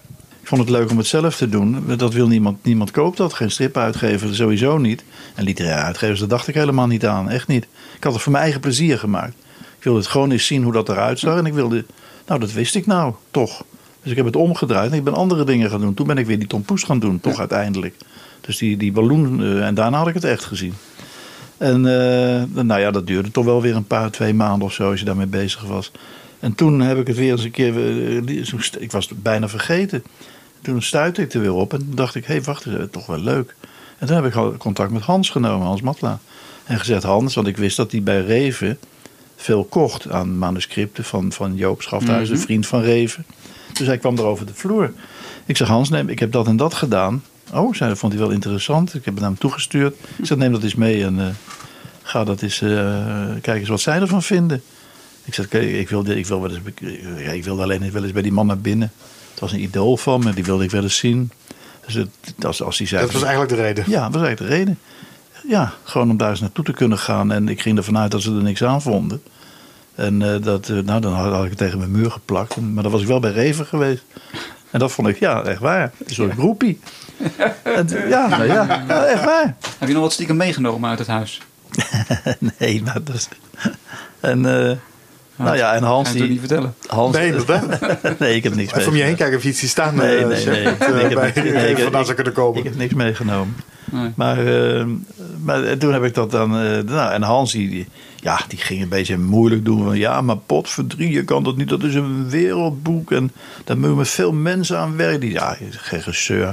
Ik vond het leuk om het zelf te doen. Dat wil niemand. Niemand koopt dat. Geen stripuitgever sowieso niet. En literaire uitgevers, daar dacht ik helemaal niet aan. Echt niet. Ik had het voor mijn eigen plezier gemaakt. Ik wilde het gewoon eens zien hoe dat eruit zag. En ik wilde... Nou, dat wist ik nou, toch. Dus ik heb het omgedraaid en ik ben andere dingen gaan doen. Toen ben ik weer die Tom Poes gaan doen, toch ja. uiteindelijk. Dus die, die balloon... Uh, en daarna had ik het echt gezien. En uh, nou ja, dat duurde toch wel weer een paar, twee maanden of zo... als je daarmee bezig was. En toen heb ik het weer eens een keer... Uh, ik was het bijna vergeten toen stuitte ik er weer op en dacht ik, hé, hey, wacht eens, toch wel leuk. En toen heb ik contact met Hans genomen, Hans Matla. En gezegd, Hans, want ik wist dat hij bij Reven veel kocht aan manuscripten van, van Joop Schafthuis, een mhm. vriend van Reven. Dus hij kwam er over de vloer. Ik zeg, Hans, neem, ik heb dat en dat gedaan. Oh, zei, dat vond hij wel interessant. Ik heb het naar hem toegestuurd. Ik zeg, neem dat eens mee en uh, ga dat eens, uh, kijk eens wat zij ervan vinden. Ik zeg, ik wilde, ik, wil wel eens, ik wilde alleen wel eens bij die man naar binnen. Het was een idool van me, die wilde ik wel eens zien. Dus het, als, als die zei, dat was eigenlijk de reden? Ja, dat was eigenlijk de reden. Ja, gewoon om daar eens naartoe te kunnen gaan. En ik ging ervan uit dat ze er niks aan vonden. En uh, dat, uh, nou, dan had ik het tegen mijn muur geplakt. Maar dan was ik wel bij Reven geweest. En dat vond ik, ja, echt waar. Een soort groepie. en, ja, nou ja, ja, echt waar. Heb je nog wat stiekem meegenomen uit het huis? nee, maar dat is... En... Uh, nou ja, en Hans die... niet vertellen. Hans, nee, nee, ik heb niks Even om je heen kijken of je iets staan. Nee, nee, nee. nee. Uh, ik heb, nee, ik, vandaan zou kunnen komen. Ik heb niks meegenomen. Nee. Maar, uh, maar toen heb ik dat dan... Uh, nou, en Hans, die, ja, die ging een beetje moeilijk doen. Van, ja, maar potverdrie, je kan dat niet. Dat is een wereldboek. En daar moeten met veel mensen aan werken. Die, ja, geen gezeur.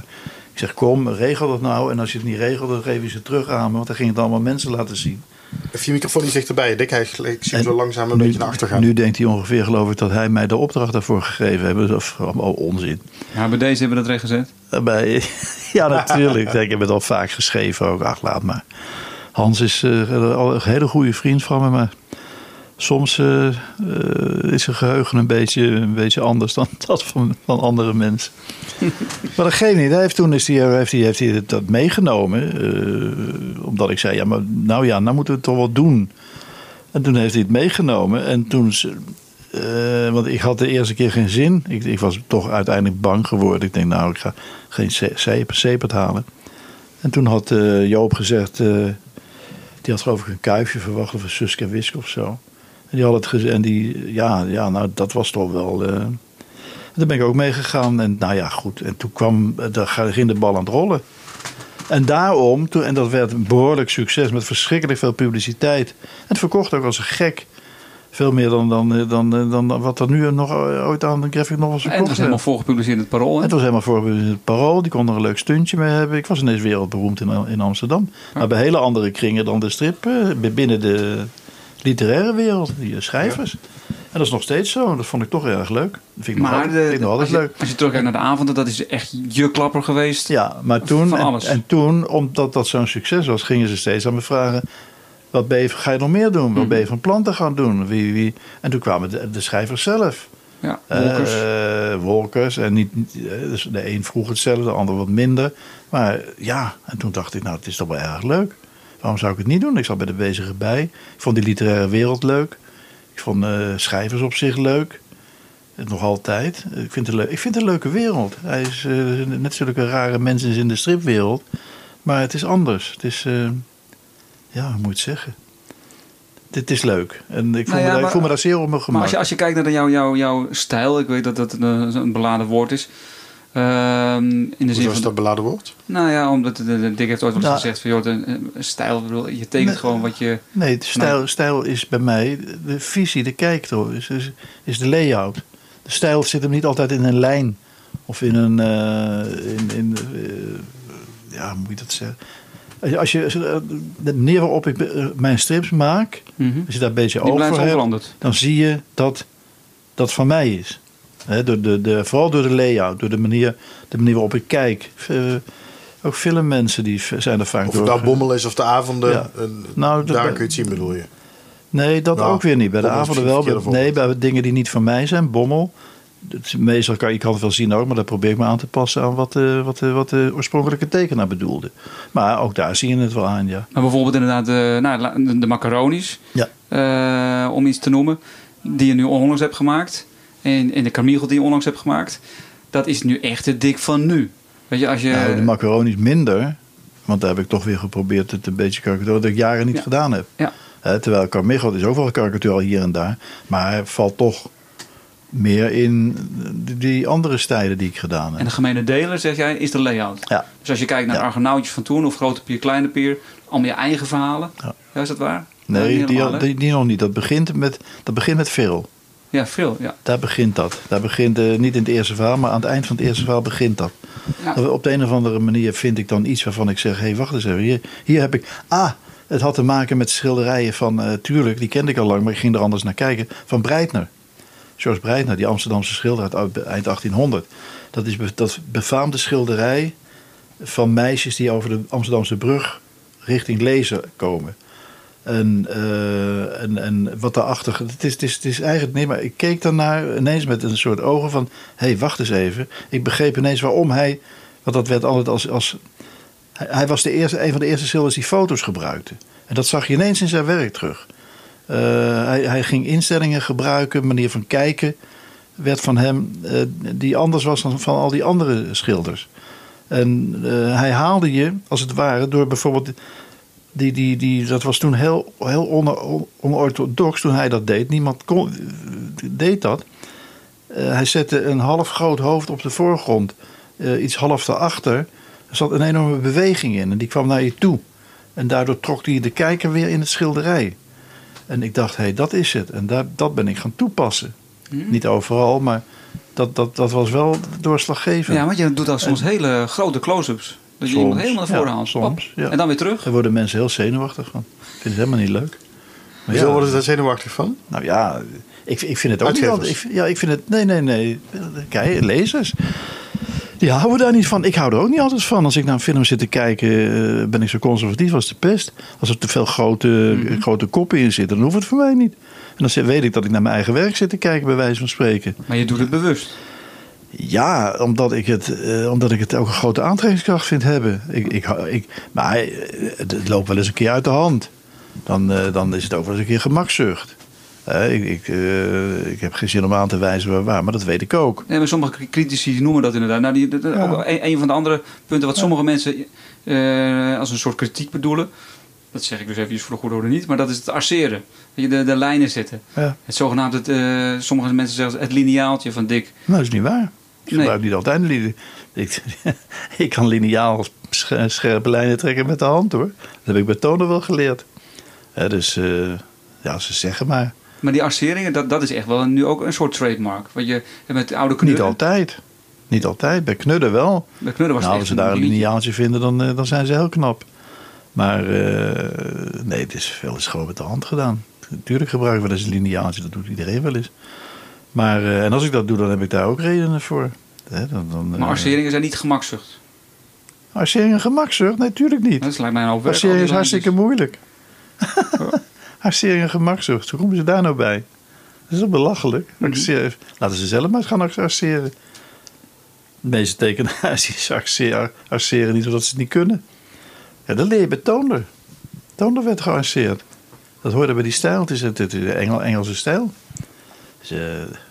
Ik zeg, kom, regel dat nou. En als je het niet regelt, dan geef je ze terug aan me. Want dan ging het allemaal mensen laten zien. Even je microfoon niet dichterbij. Dick, hij, ik zie hem zo langzaam een nu, beetje naar achter gaan. Nu denkt hij ongeveer, geloof ik, dat hij mij de opdracht daarvoor gegeven heeft. Dat is allemaal onzin. Ja, bij deze hebben we dat recht gezet. Bij, ja, natuurlijk. ik heb het al vaak geschreven ook. Ach, laat maar. Hans is uh, een hele goede vriend van me, maar soms uh, uh, is zijn geheugen een beetje, een beetje anders dan dat van, van andere mensen. maar dat geeft niet. Hij heeft toen is die, heeft hij, heeft hij dat meegenomen. Uh, omdat ik zei, ja, maar nou ja, nou moeten we het toch wel doen. En toen heeft hij het meegenomen. En toen, want ik had de eerste keer geen zin. Ik, ik was toch uiteindelijk bang geworden. Ik denk, nou, ik ga geen zeepert halen. En toen had Joop gezegd, die had geloof ik een kuifje verwacht of een Suske Wisk of zo. En die had het gezegd. En die, ja, ja, nou, dat was toch wel. Uh, daar ben ik ook mee gegaan. En nou ja, goed. En toen kwam, daar ging de bal aan het rollen. En daarom, toen, en dat werd een behoorlijk succes met verschrikkelijk veel publiciteit. En het verkocht ook als een gek. Veel meer dan, dan, eh, dan, eh, dan, wat er nu nog eh, ooit aan de graphic novels En het verkocht is helemaal voorgepubliceerd in het parool. hè? Het was helemaal voor het parool. Die kon er een leuk stuntje mee hebben. Ik was ineens wereldberoemd in, in Amsterdam. Maar bij hele andere kringen dan de strip. eh, binnen de literaire wereld. Die eh, schrijvers. En dat is nog steeds zo. Dat vond ik toch erg leuk. Dat vind ik nog Maar altijd, de- vind ik nog als, altijd je, leuk. als je terugkijkt naar de avonden, dat is echt je klapper geweest. Ja, maar toen, Van en, en toen, omdat dat zo'n succes was, gingen ze steeds aan me vragen: wat ben je, ga je nog meer doen? Wat Mhm. ben je van planten gaan doen? Wie, wie? En toen kwamen de, de schrijvers zelf. Ja, Wolkers. Eh, Wolkers. En niet, niet- eh, dus de een vroeg hetzelfde, de ander wat minder. Maar ja, en toen dacht ik, nou, het is toch wel erg leuk. Waarom zou ik het niet doen? Ik zat bij de bezige bij. Ik vond die literaire wereld leuk. Ik vond eh, schrijvers op zich leuk. Eh, Nog altijd. Ik vind, het leuk. ik vind het een leuke wereld. Hij is eh, net zulke rare mensen in de stripwereld. Maar het is anders. Het is, ja, hoe moet het zeggen? Dit is leuk. En ik voel, Nou ja, me, daar- ik voel me daar zeer op mijn Maar als je, als je kijkt naar jouw, jouw, jouw stijl, ik weet dat dat een, een beladen woord is. Ehm, in de zin van, dat beladen woord? nou ja, omdat de, de Dick heeft ooit wel eens Nou. gezegd van, joh, de, stijl, ik bedoel, je tekent Nee. gewoon wat je... Nee, de stijl, stijl is bij mij de visie, de kijktoon, is, is, is de layout. De stijl zit hem niet altijd in een lijn of in een. eh, in, in, eh, ja, hoe moet je dat zeggen? Als je, eh, de manier waarop ik mijn strips maak, Mhm. als je daar een beetje Die voor hebt, dan zie je dat dat van mij is. Door de, de, vooral door de layout, door de manier, de manier waarop ik kijk. Eh, ook filmmensen die zijn er vaak Of het door. nou bommel is of de avonden. Ja. eh, Nou, dat- daar kun je het zien, bedoel je. Nee, dat Nou, ook weer niet. Bij de avonden wel. Bij, nee, bij dingen die niet van mij zijn. Bommel. Het Meestal kan je kan het wel zien ook, maar dat probeer ik me aan te passen aan wat, de wat, wat de oorspronkelijke tekenaar bedoelde. Maar ook daar zie je het wel aan, ja. Maar bijvoorbeeld inderdaad de, nou, de, de macaronis, Ja, eh, om iets te noemen, die je nu onlangs hebt gemaakt. En, en de karmiegel die je onlangs hebt gemaakt. Dat is nu echt de dik van nu. Weet je, als je... nou, de macaroni's minder. Want daar heb ik toch weer geprobeerd het een beetje karikatuur. Dat ik jaren niet Ja. gedaan heb. ja. Terwijl Carmichael is ook wel een karikatuur al hier en daar. Maar hij valt toch meer in die- andere stijlen die ik gedaan En heb. de gemene deler, zeg jij, is de layout. Ja. Dus als je kijkt naar Ja. Argonautjes van toen of Grote Pier, Kleine Pier, allemaal je eigen verhalen. Ja. Ja, is dat waar? Nee, die, die nog niet. Dat begint met, dat begint met veel. Ja, veel. Ja. Daar begint dat. Daar begint, eh, niet in het eerste verhaal, maar aan het eind van het eerste verhaal begint dat. Ja. Op de een of andere manier vind ik dan iets waarvan ik zeg: hé, hey, wacht eens even. Hier, hier heb ik. Ah, het had te maken met schilderijen van. eh, tuurlijk, die kende ik al lang, maar ik ging er anders naar kijken. Van Breitner. George Breitner, die Amsterdamse schilder uit eind 1800. Dat is be- dat befaamde schilderij van meisjes die over de Amsterdamse brug richting Lezen komen. En, eh, en, en wat daarachter. Het is, het, is, het is eigenlijk. Nee, maar ik keek daarnaar ineens met een soort ogen van. hé, hey, wacht eens even. Ik begreep ineens waarom hij. Want dat werd altijd als. als hij, hij was de eerste, een van de eerste schilders die foto's gebruikte. En dat zag je ineens in zijn werk terug. Eh, hij, hij ging instellingen gebruiken, manier van kijken. werd van hem. eh, die anders was dan van al die andere schilders. En hij haalde je, als het ware, door bijvoorbeeld. Die, die, die, dat was toen heel, heel on- onorthodox toen hij dat deed. Niemand kon, deed dat. Eh, hij zette een half groot hoofd op de voorgrond. eh, iets half daarachter. Er zat een enorme beweging in. En die kwam naar je toe. En daardoor trok hij de kijker weer in het schilderij. En ik dacht, hé, hey, dat is het. En daar, dat ben ik gaan toepassen. Niet overal, maar dat, dat, dat was wel doorslaggevend. ja, want je doet dan soms hele grote close-ups. Dat je Soms, iemand helemaal naar voren ja, haalt. soms. En dan weer terug. Daar worden mensen heel zenuwachtig van. Ik vind het helemaal niet leuk. Maar ja, worden ze daar zenuwachtig van? Nou ja, ik, ik vind het ook niet altijd. Ik, ja, ik vind het. Nee, nee, nee. Kijk, lezers. Die houden daar niet van. Ik hou er ook niet altijd van. Als ik naar een film zit te kijken, eh, ben ik zo conservatief als de pest. Als er te veel grote, grote koppen in zitten, dan hoeft het voor mij niet. En dan weet ik dat ik naar mijn eigen werk zit te kijken, bij wijze van spreken. Maar je doet het bewust. Ja, omdat ik het, eh, omdat ik het ook een grote aantrekkingskracht vind hebben. Ik, ik, ik, maar eh, het, het loopt wel eens een keer uit de hand. Dan, eh, dan is het ook wel eens een keer gemakzucht. Ik, ik, ik heb geen zin om aan te wijzen waar, waar, maar dat weet ik ook. Nee, maar sommige critici noemen dat inderdaad. Nou, die, dat- Ja. ook een, een van de andere punten wat sommige mensen als een soort kritiek bedoelen. Dat zeg ik dus even voor de goede orde niet. Maar dat is het arceren. Je de, de lijnen zetten. Ja. Het zogenaamde, het, sommige mensen zeggen het lineaaltje van Dick. Nou, dat is niet waar. Ik Nee. gebruik niet altijd een. Ik, ik kan lineaal sche- scherpe lijnen trekken met de hand hoor. Dat heb ik bij tonen wel geleerd. Dus eh, ja, ze zeggen maar. Maar die arceringen, dat, dat is echt wel nu ook een soort trademark. Want je met de oude knudden... Niet altijd. Niet altijd. Bij knudden wel. Bij knudden was nou, het als ze daar een lineaaltje vinden, dan, eh, dan zijn ze heel knap. Maar eh, nee, het is veel is gewoon met de hand gedaan. Natuurlijk gebruiken we eens een lineaaltje, dat doet iedereen wel eens. Maar, eh, en als ik dat doe, dan heb ik daar ook redenen voor. Hè, dan, dan, Maar eh, arceringen zijn niet gemakzucht. arcering een gemakzucht? Nee, natuurlijk niet. Dat lijkt mij een hoop werk. Is hartstikke moeilijk. arcering en gemakzucht, hoe komen ze daar nou bij? Dat is toch belachelijk? Mhm. Laten ze zelf maar gaan arceren. De meeste tekenaars arceren, niet omdat ze het niet kunnen. Ja, dat leer je bij Toonder. Toonder werd gearceerd. Dat hoorde bij die stijl. Het is het, het is de Engel, Engelse stijl. Dus, eh,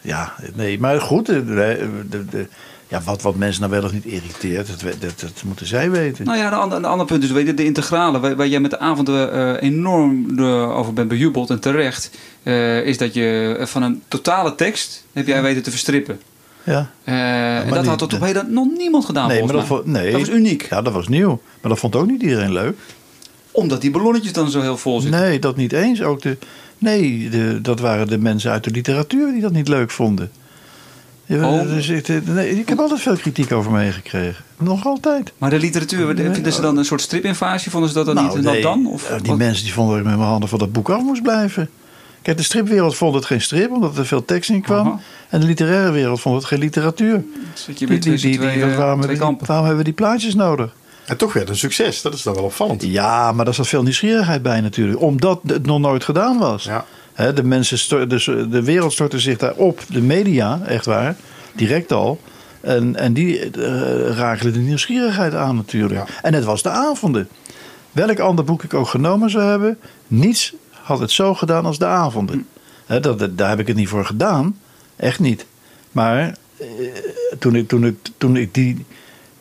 ja, nee, maar goed. eh, de, de, de- ja, wat, wat mensen nou wel of niet irriteert, dat, dat, dat moeten zij weten. Nou ja, de ander, punt is weet je, de integrale, waar, waar jij met de avonden eh, enorm over bent bejubeld en terecht, eh, is dat je van een totale tekst heb jij weten te verstrippen. ja. Eh, en dat had tot op heden nog niemand gedaan Nee, maar dat, vo- nee, Dat was uniek. Ja, dat was nieuw. Maar dat vond ook niet iedereen leuk. Omdat die ballonnetjes dan zo heel vol zitten. Nee, dat niet eens. Ook de, nee, de, dat waren de mensen uit de literatuur die dat niet leuk vonden. Oh. dus ik, eh, nee, ik heb altijd veel kritiek over meegekregen. Nog altijd. Maar de literatuur, Nee, vinden ze dan een soort stripinvasie? Vonden ze dat dan niet? En nee, dat dan? Of, eh, die wat? mensen die vonden dat ik met mijn handen van dat boek af moest blijven. Kijk, de stripwereld vond het geen strip, omdat er veel tekst in kwam. Aha. En de literaire wereld vond het geen literatuur. Zit je Die, weer die, tussen die, twee, die- eh, waarom, twee hebben die, kampen? waarom hebben we die plaatjes nodig? En toch werd een succes. Dat is dan wel opvallend. Ja, maar daar zat veel nieuwsgierigheid bij natuurlijk. Omdat het nog nooit gedaan was. Ja. De, mensen dus de wereld stortte zich daarop. De media, echt waar. Direct al. En, en die eh rakelen de nieuwsgierigheid aan natuurlijk. Ja. En het was de avonden. Welk ander boek ik ook genomen zou hebben. Niets had het zo gedaan als de avonden. Dat- daar heb ik het niet voor gedaan. Echt niet. Maar eh, toen, ik, toen, ik, toen ik die,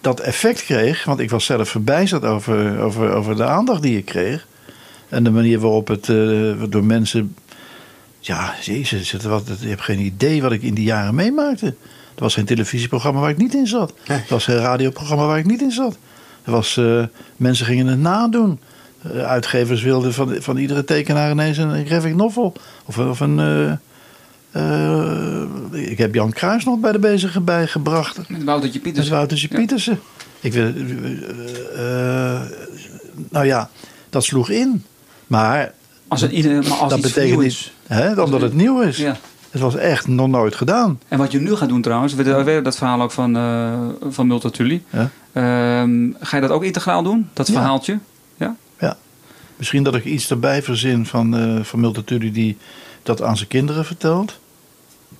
dat effect kreeg. Want ik was zelf verbijsterd over, over, over de aandacht die ik kreeg. En de manier waarop het eh, door mensen. Ja, jezus, het, wat, je hebt geen idee wat ik in die jaren meemaakte. Er was geen televisieprogramma waar ik niet in zat. Er was geen radioprogramma waar ik niet in zat. Er was, eh, mensen gingen het nadoen. Eh, uitgevers wilden van, van iedere tekenaar ineens een graphic novel. Of, of een. Eh, ik heb Jan Kruis nog bij de bezige bij gebracht. Met Woutertje Dat Pieters. is Woutertje Ja. Pietersen. Ik wil, eh, eh, nou ja, dat sloeg in. Maar Als, ieder- maar als dat betekent nieuw niet, is. hè, omdat het nieuw is. Ja. Het was echt nog nooit gedaan. En wat je nu gaat doen trouwens, we dat verhaal ook van, eh van Multatuli. Ja. Ehm, ga je dat ook integraal doen? Dat Ja. verhaaltje? Ja? Ja. Misschien dat ik iets erbij verzin van, eh van Multatuli die dat aan zijn kinderen vertelt.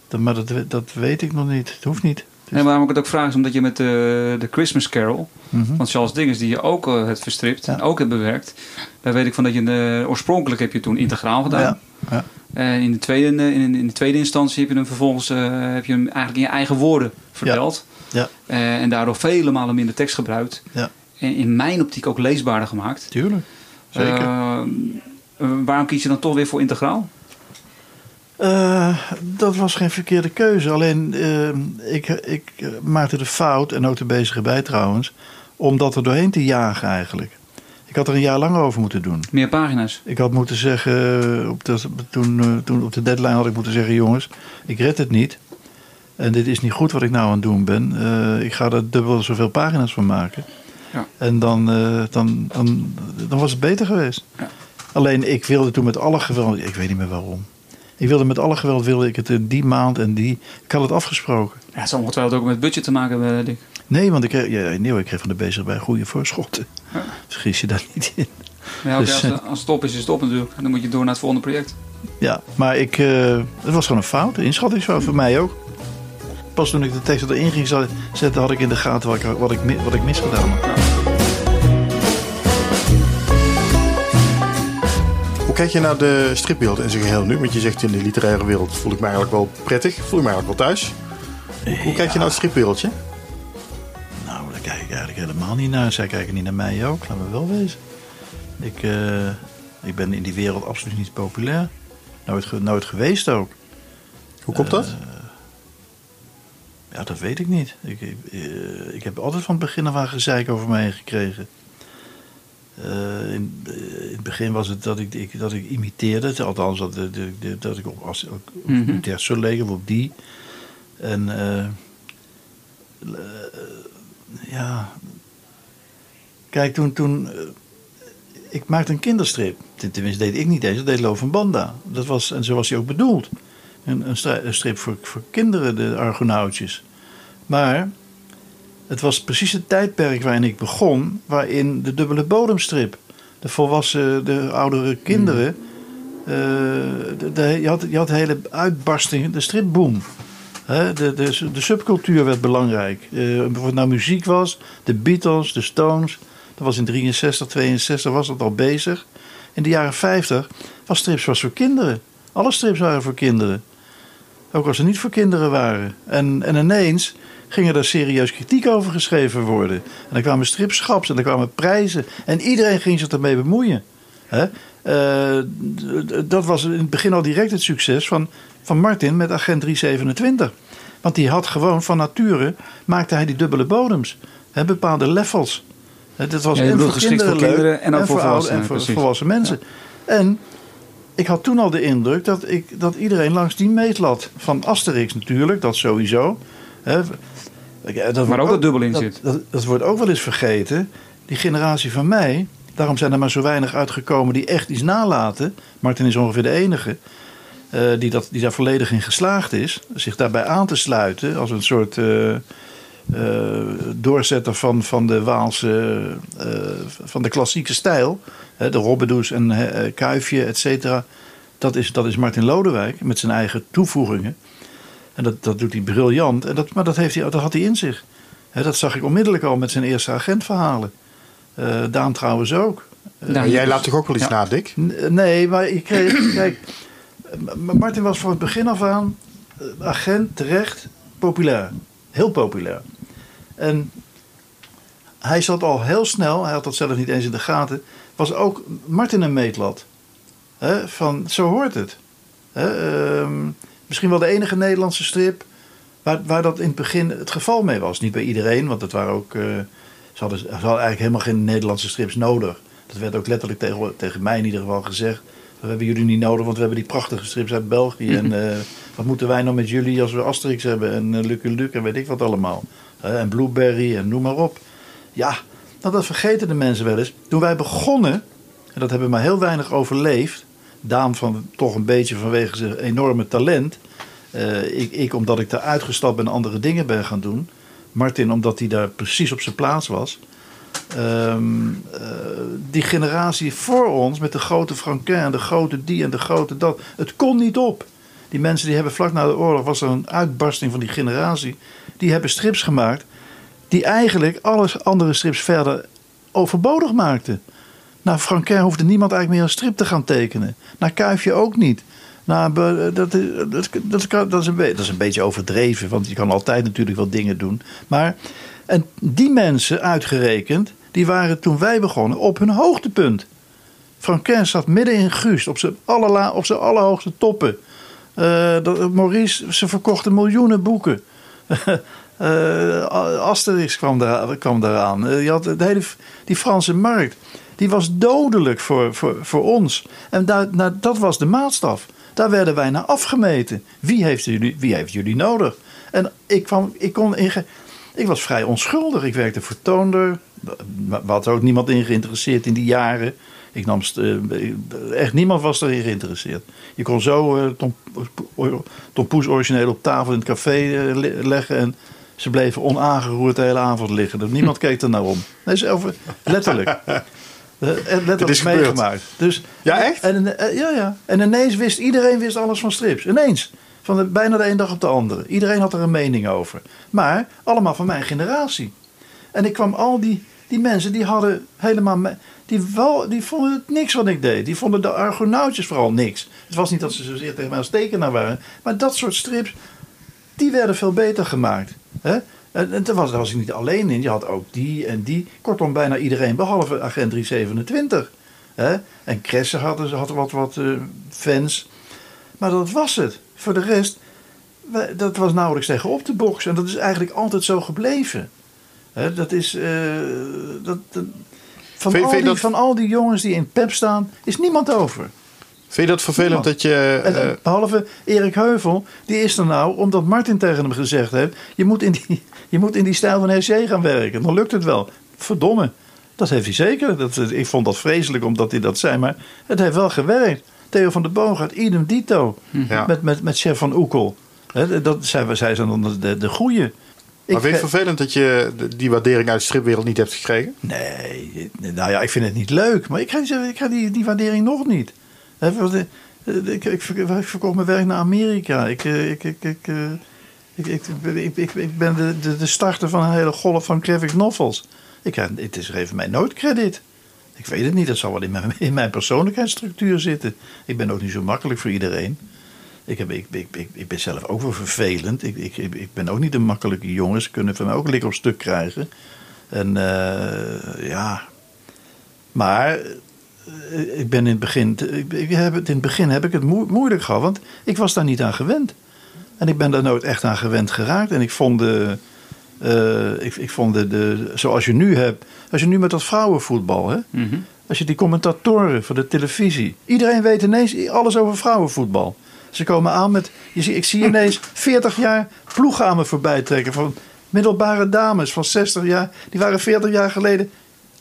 Dat, maar dat, dat weet ik nog niet. Het hoeft niet. En waarom ik het ook vraag is omdat je met de, de Christmas Carol Mhm. van Charles Dickens, die je ook eh, hebt verstript Ja. en ook hebt bewerkt. Daar weet ik van dat je eh, oorspronkelijk heb je toen integraal gedaan. Ja, ja. En in de tweede, eh, in, in de tweede instantie heb je hem vervolgens eh, heb je hem eigenlijk in je eigen woorden verteld. Ja. Eh, en daardoor vele malen minder tekst gebruikt. Ja. En in mijn optiek ook leesbaarder gemaakt. Tuurlijk. Zeker. Eh, eh, waarom kies je dan toch weer voor integraal? Eh, dat was geen verkeerde keuze. Alleen eh, ik, ik eh, maakte de fout, en ook de bezige bij trouwens, om dat er doorheen te jagen eigenlijk. Ik had er een jaar lang over moeten doen. Meer pagina's. Ik had moeten zeggen, op de, toen, toen op de deadline had ik moeten zeggen: jongens, ik red het niet. En dit is niet goed wat ik nou aan het doen ben. Ik ga er dubbel zoveel pagina's van maken. Ja. En dan, dan, dan, dan was het beter geweest. Ja. Alleen ik wilde toen met alle geweld, ik weet niet meer waarom. Ik wilde met alle geweld wilde ik het in die maand en die. Ik had het afgesproken. Ja, het zal ongetwijfeld ook met budget te maken hebben, Dick. Nee, want ik kreeg, ja, nee, ik kreeg van de bezig bij goede voorschotten. Ja. Vergis je daar niet in. Ja, Dus, als, het- als het op is, is het op natuurlijk. En dan moet je door naar het volgende project. Ja, maar ik, eh, het was gewoon een fout, een inschattingsfout voor mij ook. Pas toen ik de tekst erin ging zetten, had ik in de gaten wat ik, wat ik, wat ik misgedaan had. Kijk je naar de stripwereld in zijn geheel nu? Want je zegt in de literaire wereld voel ik me eigenlijk wel prettig. Voel ik me eigenlijk wel thuis. Hoe kijk je naar het stripwereldje? Nou, daar kijk ik eigenlijk helemaal niet naar. Zij kijken niet naar mij ook, laat me wel wezen. Ik, eh, ik ben in die wereld absoluut niet populair. Nooit, nooit geweest ook. Hoe komt dat? Ja, dat weet ik niet. Ik, eh, ik heb altijd van het begin af aan gezeik over mij gekregen. Eh, in, eh, in het begin was het dat ik, ik- dat ik imiteerde. Althans, dat, dat, dat- dat ik op, als, op Mhm. militair zou leggen of op die. En eh, ja. Kijk, toen. toen ik maakte een kinderstrip. Tenminste, deed ik niet eens. Dat deed Lo van Banda. Dat was, en zo was hij ook bedoeld. Een, een strip voor, voor kinderen, de Argonautjes. Maar het was precies het tijdperk waarin ik begon, waarin de dubbele bodemstrip, de volwassen, de oudere kinderen, eh, de, de- je, had, je had hele uitbarsting, de stripboom. Hè, de, de, de subcultuur werd belangrijk. Eh, of het nou muziek was, de Beatles, de Stones. Dat was in 63, 62 was dat al bezig. In de jaren 50 was strips was voor kinderen. Alle strips waren voor kinderen. Ook als ze niet voor kinderen waren. En, en ineens gingen er serieus kritiek over geschreven worden. En er kwamen stripschaps en er kwamen prijzen. En iedereen ging zich ermee bemoeien. Hè? Eh, dat was in het begin al direct het succes van, van Martin met Agent 327. Want die had gewoon van nature, maakte hij die dubbele bodems. Hè, bepaalde levels. Hè, Dat was Ja, en voor kinderen kinderen en ook voor volwassenen, en voor precies. volwassen mensen. En ik had toen al de indruk dat, ik, dat iedereen langs die meetlat van Asterix natuurlijk, dat sowieso. Hè, dat wordt ook dat dubbel in zit. Dat, dat wordt ook wel eens vergeten. Die generatie van mij, daarom zijn er maar zo weinig uitgekomen die echt iets nalaten. Martin is ongeveer de enige. eh, die, dat, die daar volledig in geslaagd is. Zich daarbij aan te sluiten als een soort eh, eh, doorzetter van, van de Waalse, eh, van de klassieke stijl. De Robbedoes en eh, Kuifje, et cetera. Dat is, dat is Martin Lodewijk met zijn eigen toevoegingen. En dat, dat doet hij briljant. En dat, maar dat, heeft hij, dat had hij in zich. Hè, dat zag ik onmiddellijk al met zijn eerste agentverhalen. Eh Daan trouwens ook. Nou, Maar jij laat toch ook wel iets Ja. na, Dick? N- Nee, maar ik kreeg. Kijk, Martin was van het begin af aan eh, agent terecht populair. Heel populair. En hij zat al heel snel, hij had dat zelf niet eens in de gaten, was ook Martin een meetlat. Hè, van zo hoort het. Hè, ehm, misschien wel de enige Nederlandse strip waar, waar dat in het begin het geval mee was. Niet bij iedereen, want het waren ook. eh, ze, hadden, ze hadden eigenlijk helemaal geen Nederlandse strips nodig. Dat werd ook letterlijk tegen, tegen mij in ieder geval gezegd. We hebben jullie niet nodig, want we hebben die prachtige strips uit België. En eh, wat moeten wij nou met jullie als we Asterix hebben en uh, Lucky Luke en weet ik wat allemaal. En Blueberry en noem maar op. Ja, nou, dat vergeten de mensen wel eens. Toen wij begonnen, en dat hebben maar heel weinig overleefd. Daan van, toch een beetje vanwege zijn enorme talent. Eh, ik, ik omdat ik daar uitgestapt ben en andere dingen ben gaan doen. Martin omdat hij daar precies op zijn plaats was. Ehm, eh, die generatie voor ons met de grote Franquin en de grote die en de grote dat. Het kon niet op. Die mensen die hebben vlak na de oorlog was er een uitbarsting van die generatie. Die hebben strips gemaakt die eigenlijk alle andere strips verder overbodig maakten. Nou, Franquin hoefde niemand eigenlijk meer een strip te gaan tekenen. Naar Kuifje ook niet. Nou, dat, dat, dat, dat, is een beetje, dat is een beetje overdreven, want je kan altijd natuurlijk wel dingen doen. Maar, en die mensen uitgerekend, die waren toen wij begonnen op hun hoogtepunt. Franquin zat midden in Guust, op zijn, allerla, op zijn allerhoogste toppen. Eh, Maurice, ze verkochten miljoenen boeken. Eh, Asterix kwam, daar, kwam daaraan. Eh, je had de hele, die Franse markt. Die was dodelijk voor, voor, voor ons. En daar, nou, dat was de maatstaf. Daar werden wij naar afgemeten. Wie heeft jullie, wie heeft jullie nodig? En ik, kwam, ik, kon inge, ik was vrij onschuldig. Ik werkte voor Toonder. Er had ook niemand in geïnteresseerd in die jaren. Ik nam, eh, echt niemand was erin geïnteresseerd. Je kon zo eh, Tom, Poes origineel op tafel in het café le- leggen. En ze bleven onaangeroerd de hele avond liggen. Dus niemand keek er naar om. Nee, over, letterlijk. Eh, letterlijk is gebeurd. meegemaakt. Dus, Ja, echt? En, eh, ja, ja. En ineens wist iedereen wist alles van strips. Ineens. Van de, bijna de een dag op de andere. Iedereen had er een mening over. Maar allemaal van mijn generatie. En ik kwam al die, die mensen, die hadden helemaal... Die, wel, die vonden het niks wat ik deed. Die vonden de Argonautjes vooral niks. Het was niet dat ze zozeer tegen mij als tekenaar waren. Maar dat soort strips, die werden veel beter gemaakt. Hè? En, daar, was, daar was ik niet alleen in. Je had ook die en die. Kortom, bijna iedereen, behalve Agent 327. Hè? En Kresse hadden, hadden wat, wat eh, fans. Maar dat was het. Voor de rest, wij- dat was nauwelijks tegen op te boksen. En dat is eigenlijk altijd zo gebleven. Hè, dat is. eh, dat, Van, Vind- al die, dat- van al die jongens die in PEP staan, is niemand over. Vind je dat vervelend Niemand. dat je... En, eh, eh, behalve Erik Heuvel, die is er nou omdat Martin tegen hem gezegd heeft: je moet in die, je moet in die stijl van SJ gaan werken. Dan lukt het wel. Verdomme. Dat heeft hij zeker. Dat, eh, ik vond dat vreselijk omdat hij dat zei, maar het heeft wel gewerkt. Theo van der Boogaard, idem dito. Ja. Met, met, met chef van Oekel. Hè, dat, zij, zij zijn dan de, de goeie. maar vind je het vervelend dat je die waardering uit de stripwereld niet hebt gekregen? Nee, nou ja, ik vind het niet leuk. Maar ik krijg, ik krijg die, die waardering nog niet. Eh, Ik, ik, ver- ik verkocht mijn werk naar Amerika. Ik, eh, ik, ik, ik, eh, ik, ben de, de, starter van een hele golf van graphic novels. Ik, het is geeft mij nooit krediet. Ik weet het niet, dat zal wel in mijn, mijn persoonlijkheidsstructuur zitten. Ik ben ook niet zo makkelijk voor iedereen. Ik, heb, ik, ik, ik, ben zelf ook wel vervelend. Ik, ik, ik, ben ook niet een makkelijke jongen. Ze kunnen van mij ook lik op stuk krijgen. En eh, ja. Maar eh, ik ben in het begin. Ik, ik heb het, in het begin heb ik het moe- moeilijk gehad. Want ik was daar niet aan gewend. En ik ben daar nooit echt aan gewend geraakt. En ik vond de. eh, ik, ik vond de, de. Zoals je nu hebt. Als je nu met dat vrouwenvoetbal. Hè, Mhm. als je die commentatoren voor de televisie. Iedereen weet ineens alles over vrouwenvoetbal. Ze komen aan met. Je ik zie ineens 40 jaar ploegen aan me voorbij trekken. Van middelbare dames van 60 jaar. Die waren 40 jaar geleden.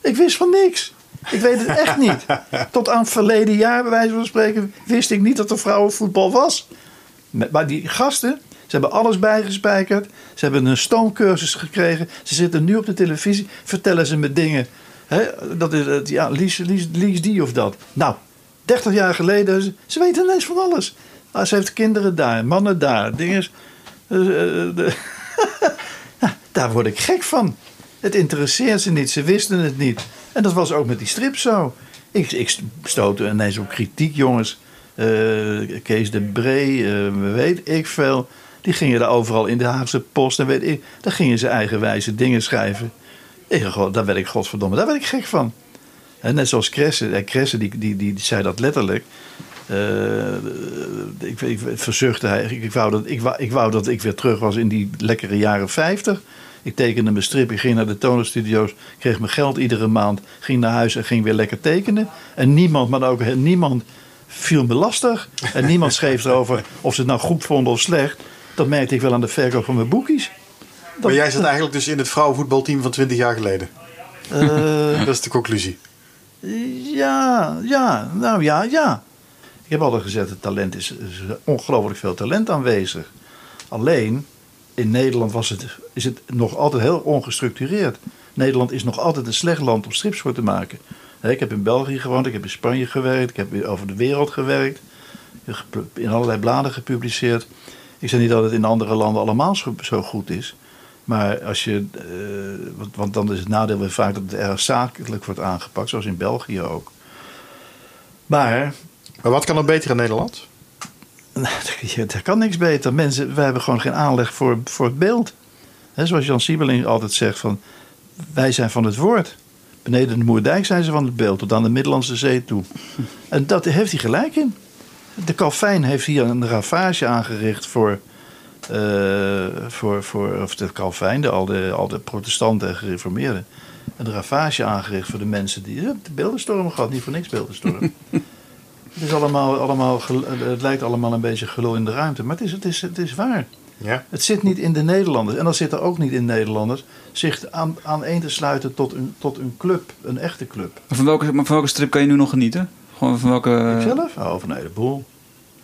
Ik wist van niks. Ik weet het echt niet. Tot aan verleden jaar, bij wijze van spreken, wist ik niet dat er vrouwenvoetbal was. Maar die gasten, ze hebben alles bijgespijkerd. Ze hebben een stoomcursus gekregen. Ze zitten nu op de televisie, vertellen ze me dingen. Dat is, ja, Lies, Lies, die of dat. Nou, 30 jaar geleden, ze, weten ineens van alles. Ah, ze heeft kinderen daar, mannen daar, dingen. Eh, eh, daar word ik gek van. Het interesseert ze niet, ze wisten het niet. En dat was ook met die strip zo. Ik, ik stootte ineens op kritiek, jongens. Eh, Kees de Bree, eh, weet ik veel. Die gingen daar overal in de Haagse Post en weet ik. Daar gingen ze eigenwijze dingen schrijven. Daar werd ik godverdomme, daar werd ik gek van. En net zoals Kresse, en Kresse die, die, die, zei dat letterlijk. Eh, ik, verzuchtte hij. Ik, ik, wou dat, ik, wou, ik wou dat ik weer terug was in die lekkere jaren 50. Ik tekende mijn strip, ik ging naar de tonerstudio's, kreeg mijn geld iedere maand, ging naar huis en ging weer lekker tekenen. En niemand, maar ook niemand viel me lastig. En niemand schreef erover of ze het nou goed vonden of slecht. Dat merkte ik wel aan de verkoop van mijn boekjes. Maar jij zit eigenlijk dus in het vrouwenvoetbalteam van 20 jaar geleden. Eh, Dat is de conclusie. Ja, ja, nou ja, ja. Ik heb altijd gezegd, het talent is, is ongelooflijk veel talent aanwezig. Alleen, in Nederland was het, is het nog altijd heel ongestructureerd. Nederland is nog altijd een slecht land om strips voor te maken. Ik heb in België gewoond, ik heb in Spanje gewerkt, ik heb over de wereld gewerkt. In allerlei bladen gepubliceerd. Ik zeg niet dat het in andere landen allemaal zo, goed is. Maar als je, eh, want dan is het nadeel weer vaak dat het erg zakelijk wordt aangepakt, zoals in België ook. Maar Maar wat kan er beter in Nederland? er kan niks beter. Mensen, wij hebben gewoon geen aanleg voor, voor het beeld. Zoals Jan Siebeling altijd zegt, van, wij zijn van het woord. Beneden de Moerdijk zijn ze van het beeld, tot aan de Middellandse Zee toe. En dat heeft hij gelijk in. De Calvijn heeft hier een ravage aangericht voor, eh, voor, voor of de Calvijn, de, al, de, al de protestanten en gereformeerden. Een ravage aangericht voor de mensen die ja, de beeldenstorm gehad, niet voor niks beeldenstorm. Het, is allemaal, allemaal, het lijkt allemaal een beetje gelul in de ruimte, maar het is, het is, het is waar. Ja. Het zit niet in de Nederlanders. En dan zit er ook niet in Nederlanders zich aan, aan een te sluiten tot een, tot een club, een echte club. Maar Van welke, maar van welke strip kan je nu nog genieten? Gewoon van welke... Ikzelf? Oh, van een heleboel.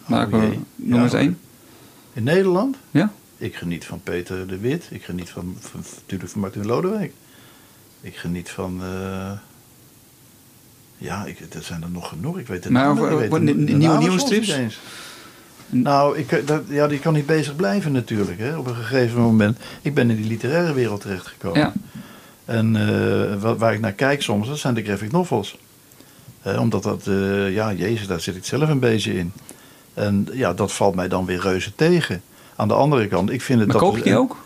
Nou, Oh, noem eens één. In Nederland? Ja? Ik geniet van Peter de Wit. Ik geniet van, van, natuurlijk van Martin Lodewijk. Ik geniet van... eh, ja, ik, er zijn er nog genoeg. Ik weet het Maar niet. Ik weet nieuwe- namen nieuwe niet strips? Nou, ik, dat, ja, die kan niet bezig blijven natuurlijk. Hè, op een gegeven moment. Ik ben in die literaire wereld terechtgekomen. Ja. En eh, wa- waar ik naar kijk soms, dat zijn de graphic novels. Eh, omdat dat, eh, ja, jezus, daar zit ik zelf een beetje in. En ja, dat valt mij dan weer reuze tegen. Aan de andere kant, ik vind het Maar dat... koop je die ook?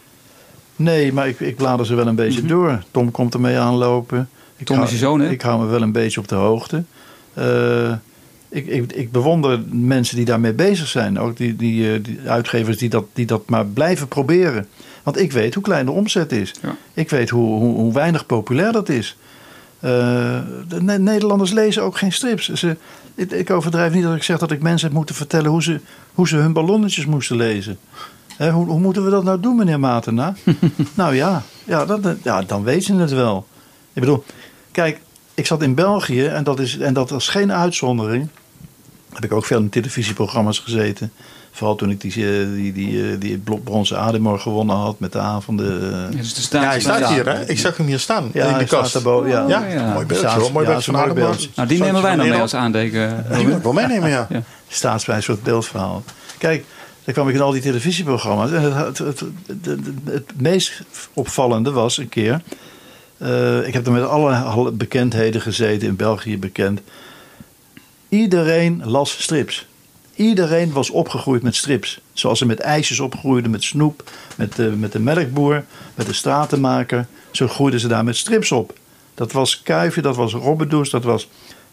Nee, maar ik, ik blader ze wel een beetje door. Tom komt ermee aanlopen. Ik Tom hou- is je zoon, hè? Ik hou me wel een beetje op de hoogte. Eh, ik, ik, ik bewonder mensen die daarmee bezig zijn. Ook die, die, eh, die uitgevers die dat, die dat maar blijven proberen. Want ik weet hoe klein de omzet is. Ja. Ik weet hoe, hoe, hoe weinig populair dat is. Eh, de Ne- Nederlanders lezen ook geen strips. Ze, ik, ik overdrijf niet dat ik zeg dat ik mensen heb moeten vertellen hoe ze, hoe ze hun ballonnetjes moesten lezen. Hè, hoe, hoe moeten we dat nou doen, meneer Matena? nou ja, ja, dat, ja, dan weet je het wel. Ik bedoel, kijk, ik zat in België en dat, is, en dat was geen uitzondering. Heb ik ook veel in televisieprogramma's gezeten. Vooral toen ik die, eh, die, die, eh, die bronzen Ademor gewonnen had met de avonden. eh. Ja, dus Ja, hij staat hier, hè? Ik zag hem hier staan. Ja, in hij de staat kast. daarboven, ja. Ja, ja. mooi beeldje Staats-. Mooi ja, beeldje is een van. Nou, die nemen wij nog mee als Ja, aandeken. Die moet ik wel meenemen, ja. Ja. staatsprijs voor het beeldverhaal. Kijk, dan kwam ik in al die televisieprogramma's. En het, het, het, het, het meest opvallende was een keer. Eh, ik heb er met alle bekendheden gezeten, in België bekend. Iedereen las strips. Iedereen was opgegroeid met strips. Zoals ze met ijsjes opgroeiden, met snoep, met de, met de melkboer, met de stratenmaker. Zo groeiden ze daar met strips op. Dat was Kuifje, dat was Robbedoes, dat was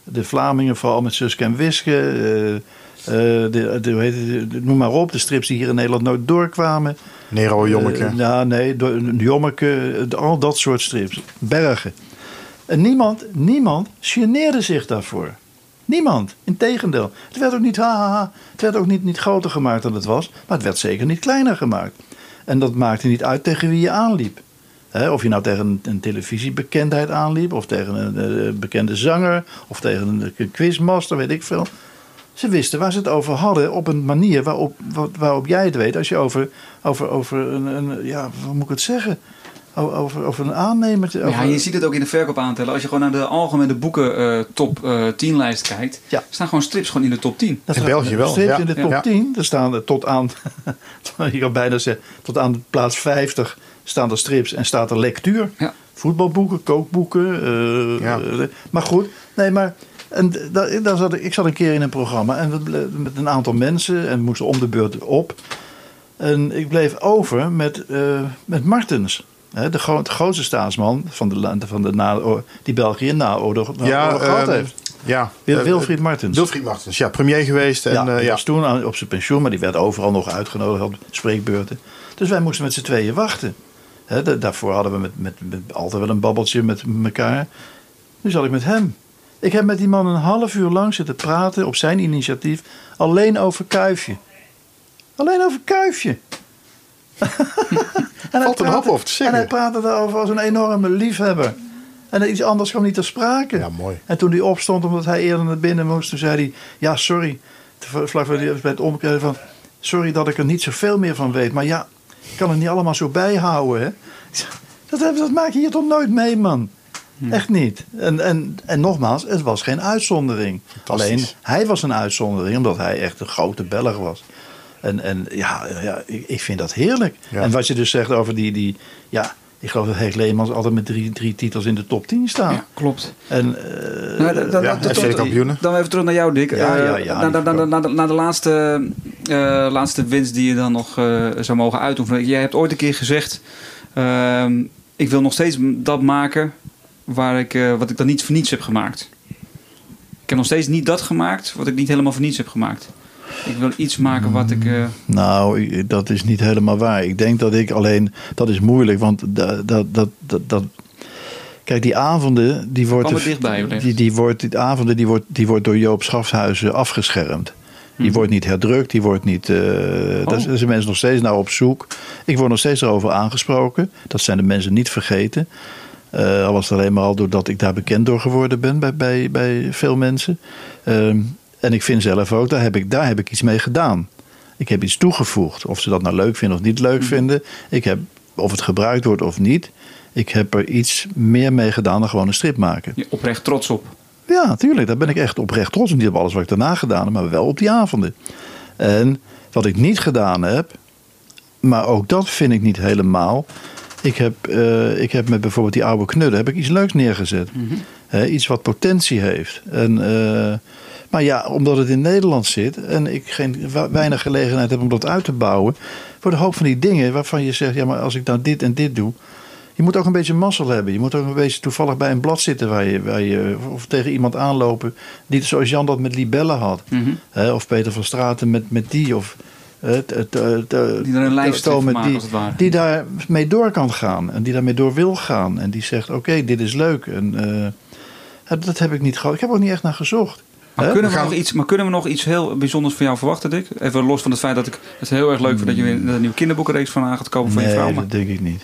de Vlamingen, vooral met Suske en Wiske. eh, de, de, hoe heet het, de- noem maar op, de strips die hier in Nederland nooit doorkwamen. Nero Jommeke. Eh, ja, nee, Jommeke, eh, al dat soort strips. Bergen. En niemand, niemand geneerde zich daarvoor. Niemand. Integendeel. Het werd ook niet, ha, ha, ha. Het werd ook niet, niet groter gemaakt dan het was. Maar het werd zeker niet kleiner gemaakt. En dat maakte niet uit tegen wie je aanliep. Of je nou tegen een, een televisiebekendheid aanliep, of tegen een eh, bekende zanger, of tegen een, een quizmaster, weet ik veel. Ze wisten waar ze het over hadden op een manier waarop, wa- waarop jij het weet. Als je over, over, over een, een, ja, hoe moet ik het zeggen? Over, over een aannemer. Ja, je ziet het ook in de verkoopaantellen. Als je gewoon naar de algemene boeken eh, top eh 10 lijst kijkt, Ja. staan gewoon strips gewoon in de top 10. Dat In België wel, steeds ja. in de top Ja. 10. Er staan er tot aan, je kan bijna zeggen, tot aan plaats 50 staan er strips en staat er lectuur. Ja. Voetbalboeken, kookboeken. Ja. eh, maar goed, nee, maar en daar, daar zat ik, ik zat een keer in een programma en met een aantal mensen en moesten om de beurt op. En ik bleef over met, eh, met Martens. Hè, de, gro- de grootste staatsman van de, van de na, die België na oorlog, Ja, oorlog gehad ehm, heeft. ja. Wil- Eh, Wilfried Martens. Wilfried Martens, ja, premier geweest. En, ja, ja. was toen op zijn pensioen, maar die werd overal nog uitgenodigd op spreekbeurten. Dus wij moesten met z'n tweeën wachten. Hè, daarvoor hadden we met, met, met altijd wel een babbeltje met elkaar. Nu zat ik met hem. Ik heb met die man een half uur lang zitten praten op zijn initiatief. Alleen over Kuifje. Alleen over Kuifje. en hij Valt een hoop praatte- over te zeggen. En hij praatte daarover als een enorme liefhebber. En iets anders kwam niet ter sprake. Ja, mooi. En toen hij opstond omdat hij eerder naar binnen moest, toen zei hij: Ja, sorry. Vlak bij het- omkeren van: Sorry dat ik er niet zoveel meer van weet. Maar ja, ik kan het niet allemaal zo bijhouden. Hè? Dat, dat maak je hier toch nooit mee, man. Echt niet. En, en, en nogmaals, het was geen uitzondering. Alleen, hij was een uitzondering omdat hij echt een grote Belg was. En, en ja, ja ik, ik vind dat heerlijk. Ja. En wat je dus zegt over die, die ja, ik geloof dat Heeg Leemans altijd met drie, drie titels in de top 10 staat. Ja, klopt. En, eh, Nou, dan, dan, ja, even terug naar jou, Dick. Ja, Eh, ja, ja, naar, naar de, laatste, eh, laatste winst die je dan nog eh, zou mogen uitoefenen. Jij hebt ooit een keer gezegd... ehm, ik wil nog steeds dat maken waar ik, eh, wat ik dan niet voor niets heb gemaakt. Ik heb nog steeds niet dat gemaakt wat ik niet helemaal voor niets heb gemaakt. Ik wil iets maken wat ik... eh, Nou, ik- dat is niet helemaal waar. Ik denk dat ik alleen. Dat is moeilijk, want dat. dat, dat, dat, kijk, die avonden. Die wordt, er dichtbij, die, die, wordt, die avonden die wordt, die wordt door Joop Schafshuizen afgeschermd. Die Mhm. wordt niet herdrukt, die wordt niet. Daar zijn mensen nog steeds naar op zoek. Ik word nog steeds erover aangesproken. Dat zijn de mensen niet vergeten. Eh, al was het alleen maar al doordat ik daar bekend door geworden ben bij, bij, bij veel mensen. Ehm, en ik vind zelf ook, daar heb, ik, daar heb ik iets mee gedaan. Ik heb iets toegevoegd. Of ze dat nou leuk vinden of niet leuk vinden. Ik heb, of het gebruikt wordt of niet. Ik heb er iets meer mee gedaan dan gewoon een strip maken. je oprecht trots op. Ja, natuurlijk. Daar ben ik echt oprecht trots op. Niet op alles wat ik daarna gedaan heb, maar wel op die avonden. En wat ik niet gedaan heb, maar ook dat vind ik niet helemaal. Ik heb, eh, ik heb met bijvoorbeeld die oude knudden heb ik iets leuks neergezet. Hè, iets wat potentie heeft. En, eh, maar ja, omdat het in Nederland zit en ik geen, weinig gelegenheid heb om dat uit te bouwen, worden een hoop van die dingen waarvan je zegt: ja, maar als ik nou dit en dit doe. Je moet ook een beetje mazzel hebben. Je moet ook een beetje toevallig bij een blad zitten waar je, waar je of tegen iemand aanlopen die zoals Jan dat met libellen had. Mhm. Of Peter van Straten met, met die. Of, eh, t- Die er een met maken, die, als het ware. die daar mee door kan gaan. En die daarmee door wil gaan. En die zegt, oké, dit is leuk. En, eh, dat heb ik niet gehad. Ik heb er ook niet echt naar gezocht. Maar kunnen, we nog iets, maar kunnen we nog iets heel bijzonders van jou verwachten, Dick? Even los van het feit dat ik het heel erg leuk vind dat je weer een nieuwe kinderboekenreeks van aan gaat komen voor nee, je vrouw. Maar dat denk ik niet.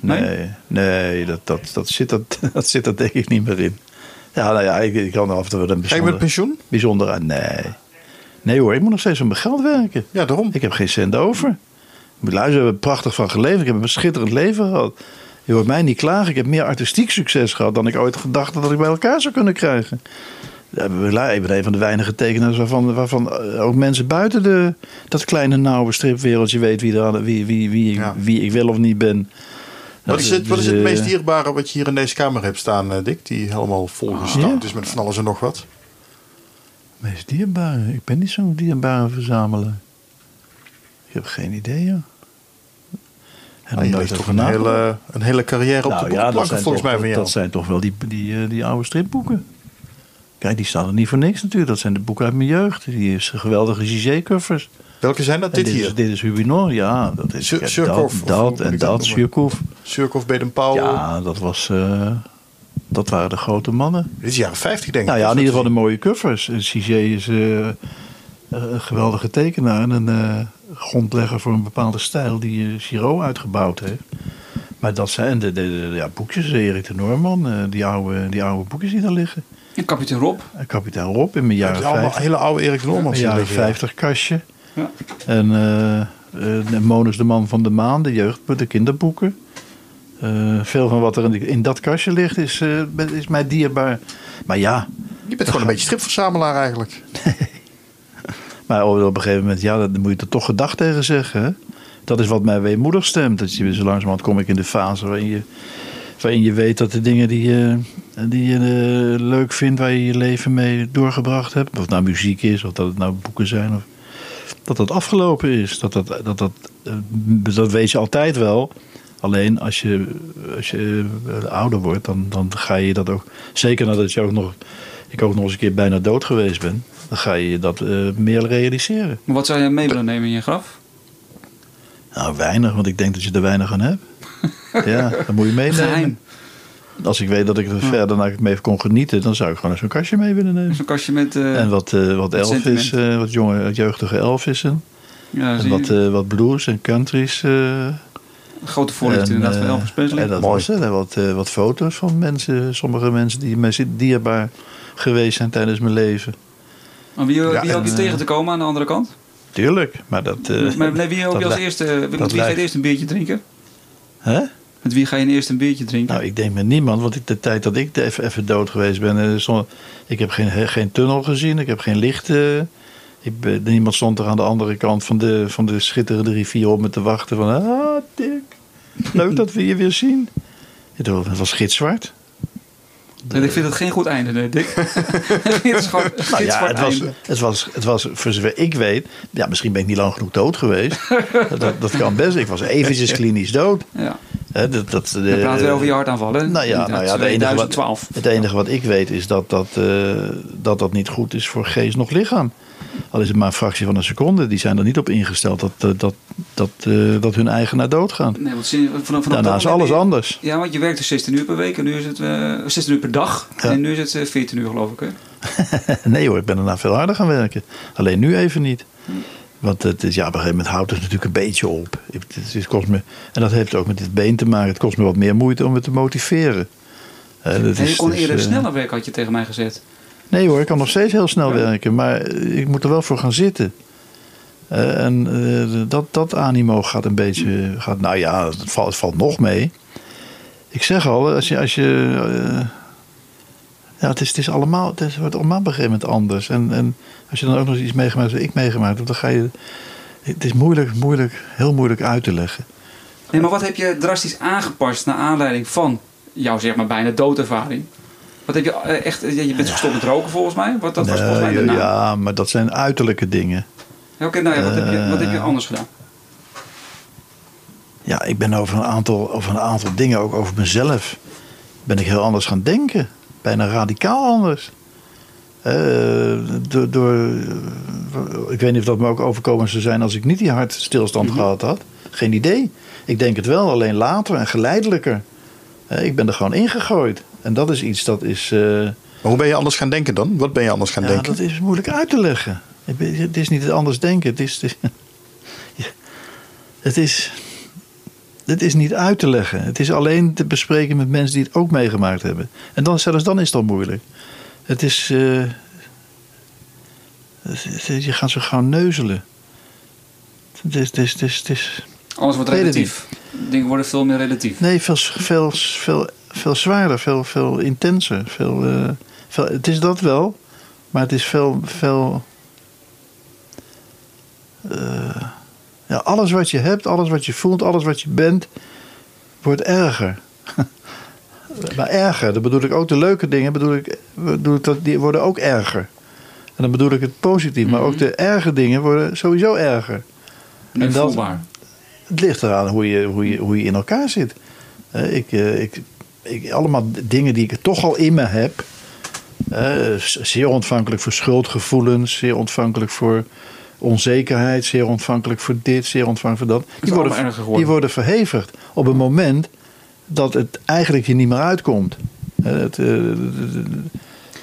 Nee? Nee, nee, dat, dat, dat, zit, dat, dat zit er denk ik niet meer in. Ja, nou ja, ik, ik kan er af en toe wel een Ga je bijzonder, met pensioen? bijzonder aan. Nee. Nee hoor, ik moet nog steeds aan mijn geld werken. Ja, daarom. Ik heb geen cent over. Luisteren, we hebben prachtig van geleefd. Ik heb een schitterend leven gehad. Je hoort mij niet klagen. Ik heb meer artistiek succes gehad dan ik ooit gedacht had dat ik bij elkaar zou kunnen krijgen. Ik ben een van de weinige tekenaars waarvan, waarvan eh, ook mensen buiten de, dat kleine nauwe stripwereldje weet wie, er wie, wie, wie, Ja. wie ik wel of niet ben. Wat is het, wat is het Dus, eh, meest dierbare wat je hier in deze kamer hebt staan, eh, Dick? Die helemaal Ja. is met van alles en nog wat. Meest dierbare? Ik ben niet zo'n dierbare verzamelaar. Ik heb geen idee, joh. En Nou, je nooit ligt toch een hele, een hele carrière op de Nou ja, volgens toch, mij van jou. dat zijn toch wel die, die, eh, die oude stripboeken. Kijk, die staan er niet voor niks natuurlijk. Dat zijn de boeken uit mijn jeugd. Die is geweldige Gigé-covers. Welke zijn dat? Dit Is, hier? dit is Hubinor, ja. Dat is Sur- ja, dat, en dat? Surkov. Surkov, Baden-Powell. Ja, dat was... eh, dat waren de grote mannen. Dit is jaren 50 denk ik. Nou ja, in ieder geval de mooie covers. En Gigé is eh, eh, een geweldige tekenaar en een eh, grondlegger voor een bepaalde stijl die Giraud uitgebouwd heeft. Maar dat zijn de, de, de- ja, boekjes, Erik de Noorman, die, oude, die oude boekjes die daar liggen. en kapitein Rob. En Kapitein Rob in mijn jaren Het is allemaal 50, hele oude Erik de Normans. mijn hier jaren liggen, ja. 50 kastje. Ja. En eh eh, Monus de Man van de Maan, de jeugd, de kinderboeken. Eh, veel van wat er in, die- in dat kastje ligt is, eh, is mij dierbaar. Maar ja, Je bent gewoon een beetje stripverzamelaar eigenlijk. Maar op een gegeven moment, ja, dan moet je er toch gedag tegen zeggen. Hè? Dat is wat mij weemoedig stemt. Dat je, zo langzamerhand kom ik in de fase waarin je, waarin je weet dat de dingen die je, die je eh, leuk vindt, waar je je leven mee doorgebracht hebt, of het nou muziek is, of dat het nou boeken zijn, of, dat dat afgelopen is. Dat, dat, dat, dat, dat weet je altijd wel. Alleen als je, als je eh, ouder wordt, dan, dan ga je dat ook. Zeker nadat je ook nog. Ik ook nog eens een keer bijna dood geweest ben. Dan ga je dat eh, meer realiseren. Maar wat zou je mee willen nemen in je graf? Nou, weinig, want ik denk dat je er weinig aan hebt. ja, dan moet je meenemen. Geheim. Als ik weet dat ik er verder naar mee kon genieten, dan zou ik gewoon zo'n kastje mee willen nemen. Zo'n kastje met... eh, En wat, eh wat Elvis, wat jonge, jeugdige Elvissen. ja, En wat, wat blues en countries. Eh, grote voorlichting inderdaad van eh, Elvis Presley. En dat Mooi. was het. En wat, eh, wat foto's van mensen, sommige mensen die mij dierbaar geweest zijn tijdens mijn leven. Maar wie, Ja, wie hoop je en, tegen eh, te komen aan de andere kant? Tuurlijk, maar dat... eh, maar nee, wie hoop je als eerste... Met wie ga je eerst een biertje drinken? Hè? Met wie ga je eerst een biertje drinken? Nou, ik denk met niemand, want ik- de tijd dat ik even, even dood geweest ben, eh, ik heb geen, geen tunnel gezien, ik heb geen licht. Eh, ik niemand stond er aan de andere kant van de, van de schitterende rivier op me te wachten van, ah, Dick, leuk dat we je weer zien. Het was- Het gitzwart. Nee, ik vind het geen goed einde, nee, Dick. het is gewoon een Nou ja, het was, einde. het, was, het was, voor zover ik weet, ja, misschien ben ik niet lang genoeg dood geweest. dat, dat kan best. Ik was eventjes klinisch dood. Ja. Hè, dat, dat, We praten weer over je hartaanvallen. Nou ja, Niet nou uit ja de enige wat, 2012. het enige wat ik weet is dat dat, eh, dat dat niet goed is voor geest nog lichaam. Al is het maar een fractie van een seconde. Die zijn er niet op ingesteld dat, eh, dat, dat, eh, dat hun eigenaar doodgaat. Nee, want vanaf, vanaf Daarna is alles anders. Ja, want je werkt dus 16 uur per week en nu is het eh 16 uur per dag. Ja. En nu is het eh, 14 uur geloof ik. Hè? nee hoor, ik ben daarna veel harder gaan werken. Alleen nu even niet. Want het is, ja, op een gegeven moment houdt het natuurlijk een beetje op. Het, kost me, en dat heeft ook met dit been te maken. Het kost me wat meer moeite om het te motiveren. Eh, dat En je is- kon dus, eerder eh, sneller werken, had je tegen mij gezet. Nee hoor, ik kan nog steeds heel snel Ja. werken, maar ik moet er wel voor gaan zitten. Eh, en eh, dat, dat animo gaat een beetje. Gaat, nou ja, het valt, het valt nog mee. Ik zeg al, als je. Als je eh, ja, het is, het is allemaal. Het is, wordt allemaal op een gegeven moment anders. En, en als je dan ook nog iets meegemaakt hebt, wat ik meegemaakt heb, dan ga je. Het is moeilijk, moeilijk, heel moeilijk uit te leggen. Nee, maar wat heb je drastisch aangepast naar aanleiding van jouw zeg maar bijna doodervaring? Wat heb je eh, echt... Je je bent gestopt met roken volgens mij. Wat, dat was volgens mij daarna. ja, maar dat zijn uiterlijke dingen. Oké, nou ja, wat, heb je, wat heb je Eh, anders gedaan? Ja, ik ben over een aantal, over een aantal dingen, ook over mezelf, ben ik heel anders gaan denken. Bijna radicaal anders. Eh, door, door, eh, ik weet niet of dat me ook overkomen zou zijn als ik niet die hartstilstand Mhm. gehad had. Geen idee. Ik denk het wel, alleen later en geleidelijker. Eh, ik ben er gewoon ingegooid. En dat is iets dat is. eh, Maar hoe ben je anders gaan denken dan? Wat ben je anders gaan Ja, denken? dat is moeilijk uit te leggen. Het is- is niet het anders denken. Het is, het is, het is niet uit te leggen. Het is alleen te bespreken met mensen die het ook meegemaakt hebben. En dan, zelfs dan is het al moeilijk. Het is. eh, het is- je gaat zo gauw neuzelen. Het is. Het is, het is, het is Alles wordt relatief. Dingen worden veel meer relatief. nee, veel, veel, veel, veel zwaarder, veel, veel intenser. Veel, eh, veel, het is dat wel, maar het is veel. veel eh, ja, alles wat je hebt, alles wat je voelt, alles wat je bent, wordt erger. maar erger, dan bedoel ik ook de leuke dingen, bedoel ik, bedoel ik dat, die worden ook erger. En dan bedoel ik het positief, maar ook de erge dingen worden sowieso erger. Nu en dat- voelbaar. Het ligt eraan hoe je, hoe je, hoe je in elkaar zit. Eh, ik, ik, ik, allemaal dingen die ik toch al in me heb. Zeer ontvankelijk voor schuldgevoelens, zeer ontvankelijk voor onzekerheid, zeer ontvankelijk voor dit, zeer ontvankelijk voor dat. Die worden, die worden verhevigd op een moment dat het eigenlijk je niet meer uitkomt. Het, eh,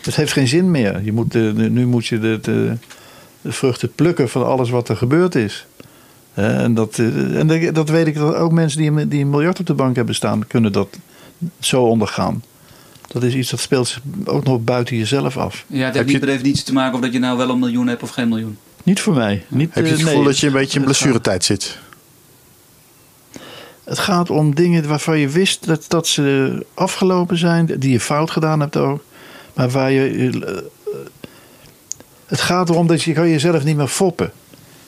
het heeft geen zin meer. Je moet, nu moet je de, de, de vruchten plukken van alles wat er gebeurd is. En dat, eh, en dat- weet ik dat ook mensen die, die een miljard op de bank hebben staan, kunnen dat zo ondergaan. Dat is iets dat speelt zich ook nog buiten jezelf af. Ja, het heeft je- niet per definitie te maken of dat je nou wel een miljoen hebt of geen miljoen. Niet voor mij. Niet, Heb je het eh, gevoel nee. dat je een beetje in Het blessuretijd zit? Het gaat om dingen waarvan je wist dat, dat ze afgelopen zijn, die je fout gedaan hebt ook. Maar waar je. eh, Het gaat erom dat je kan jezelf niet meer foppen.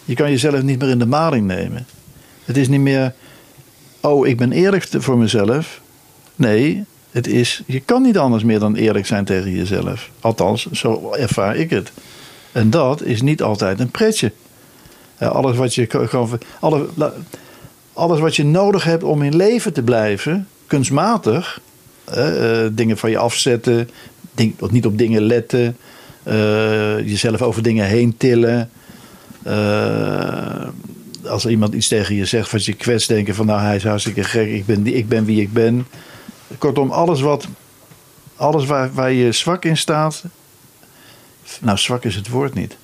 Je kan jezelf niet meer in de maling nemen. Het is niet meer. Oh, ik ben eerlijk voor mezelf. Nee, het is. Je kan niet anders meer dan eerlijk zijn tegen jezelf. Althans, zo ervaar ik het. En dat is niet altijd een pretje. Alles wat je kan. kan- Alle, la- alles wat je nodig hebt om in leven te blijven, kunstmatig, eh, dingen van je afzetten, niet op dingen letten, eh, jezelf over dingen heen tillen. Eh, als iemand iets tegen je zegt wat je kwetst, denken van nou hij is hartstikke gek, ik ben, ik ben wie ik ben. Kortom, alles, wat, alles waar, waar je zwak in staat, nou zwak is het woord niet.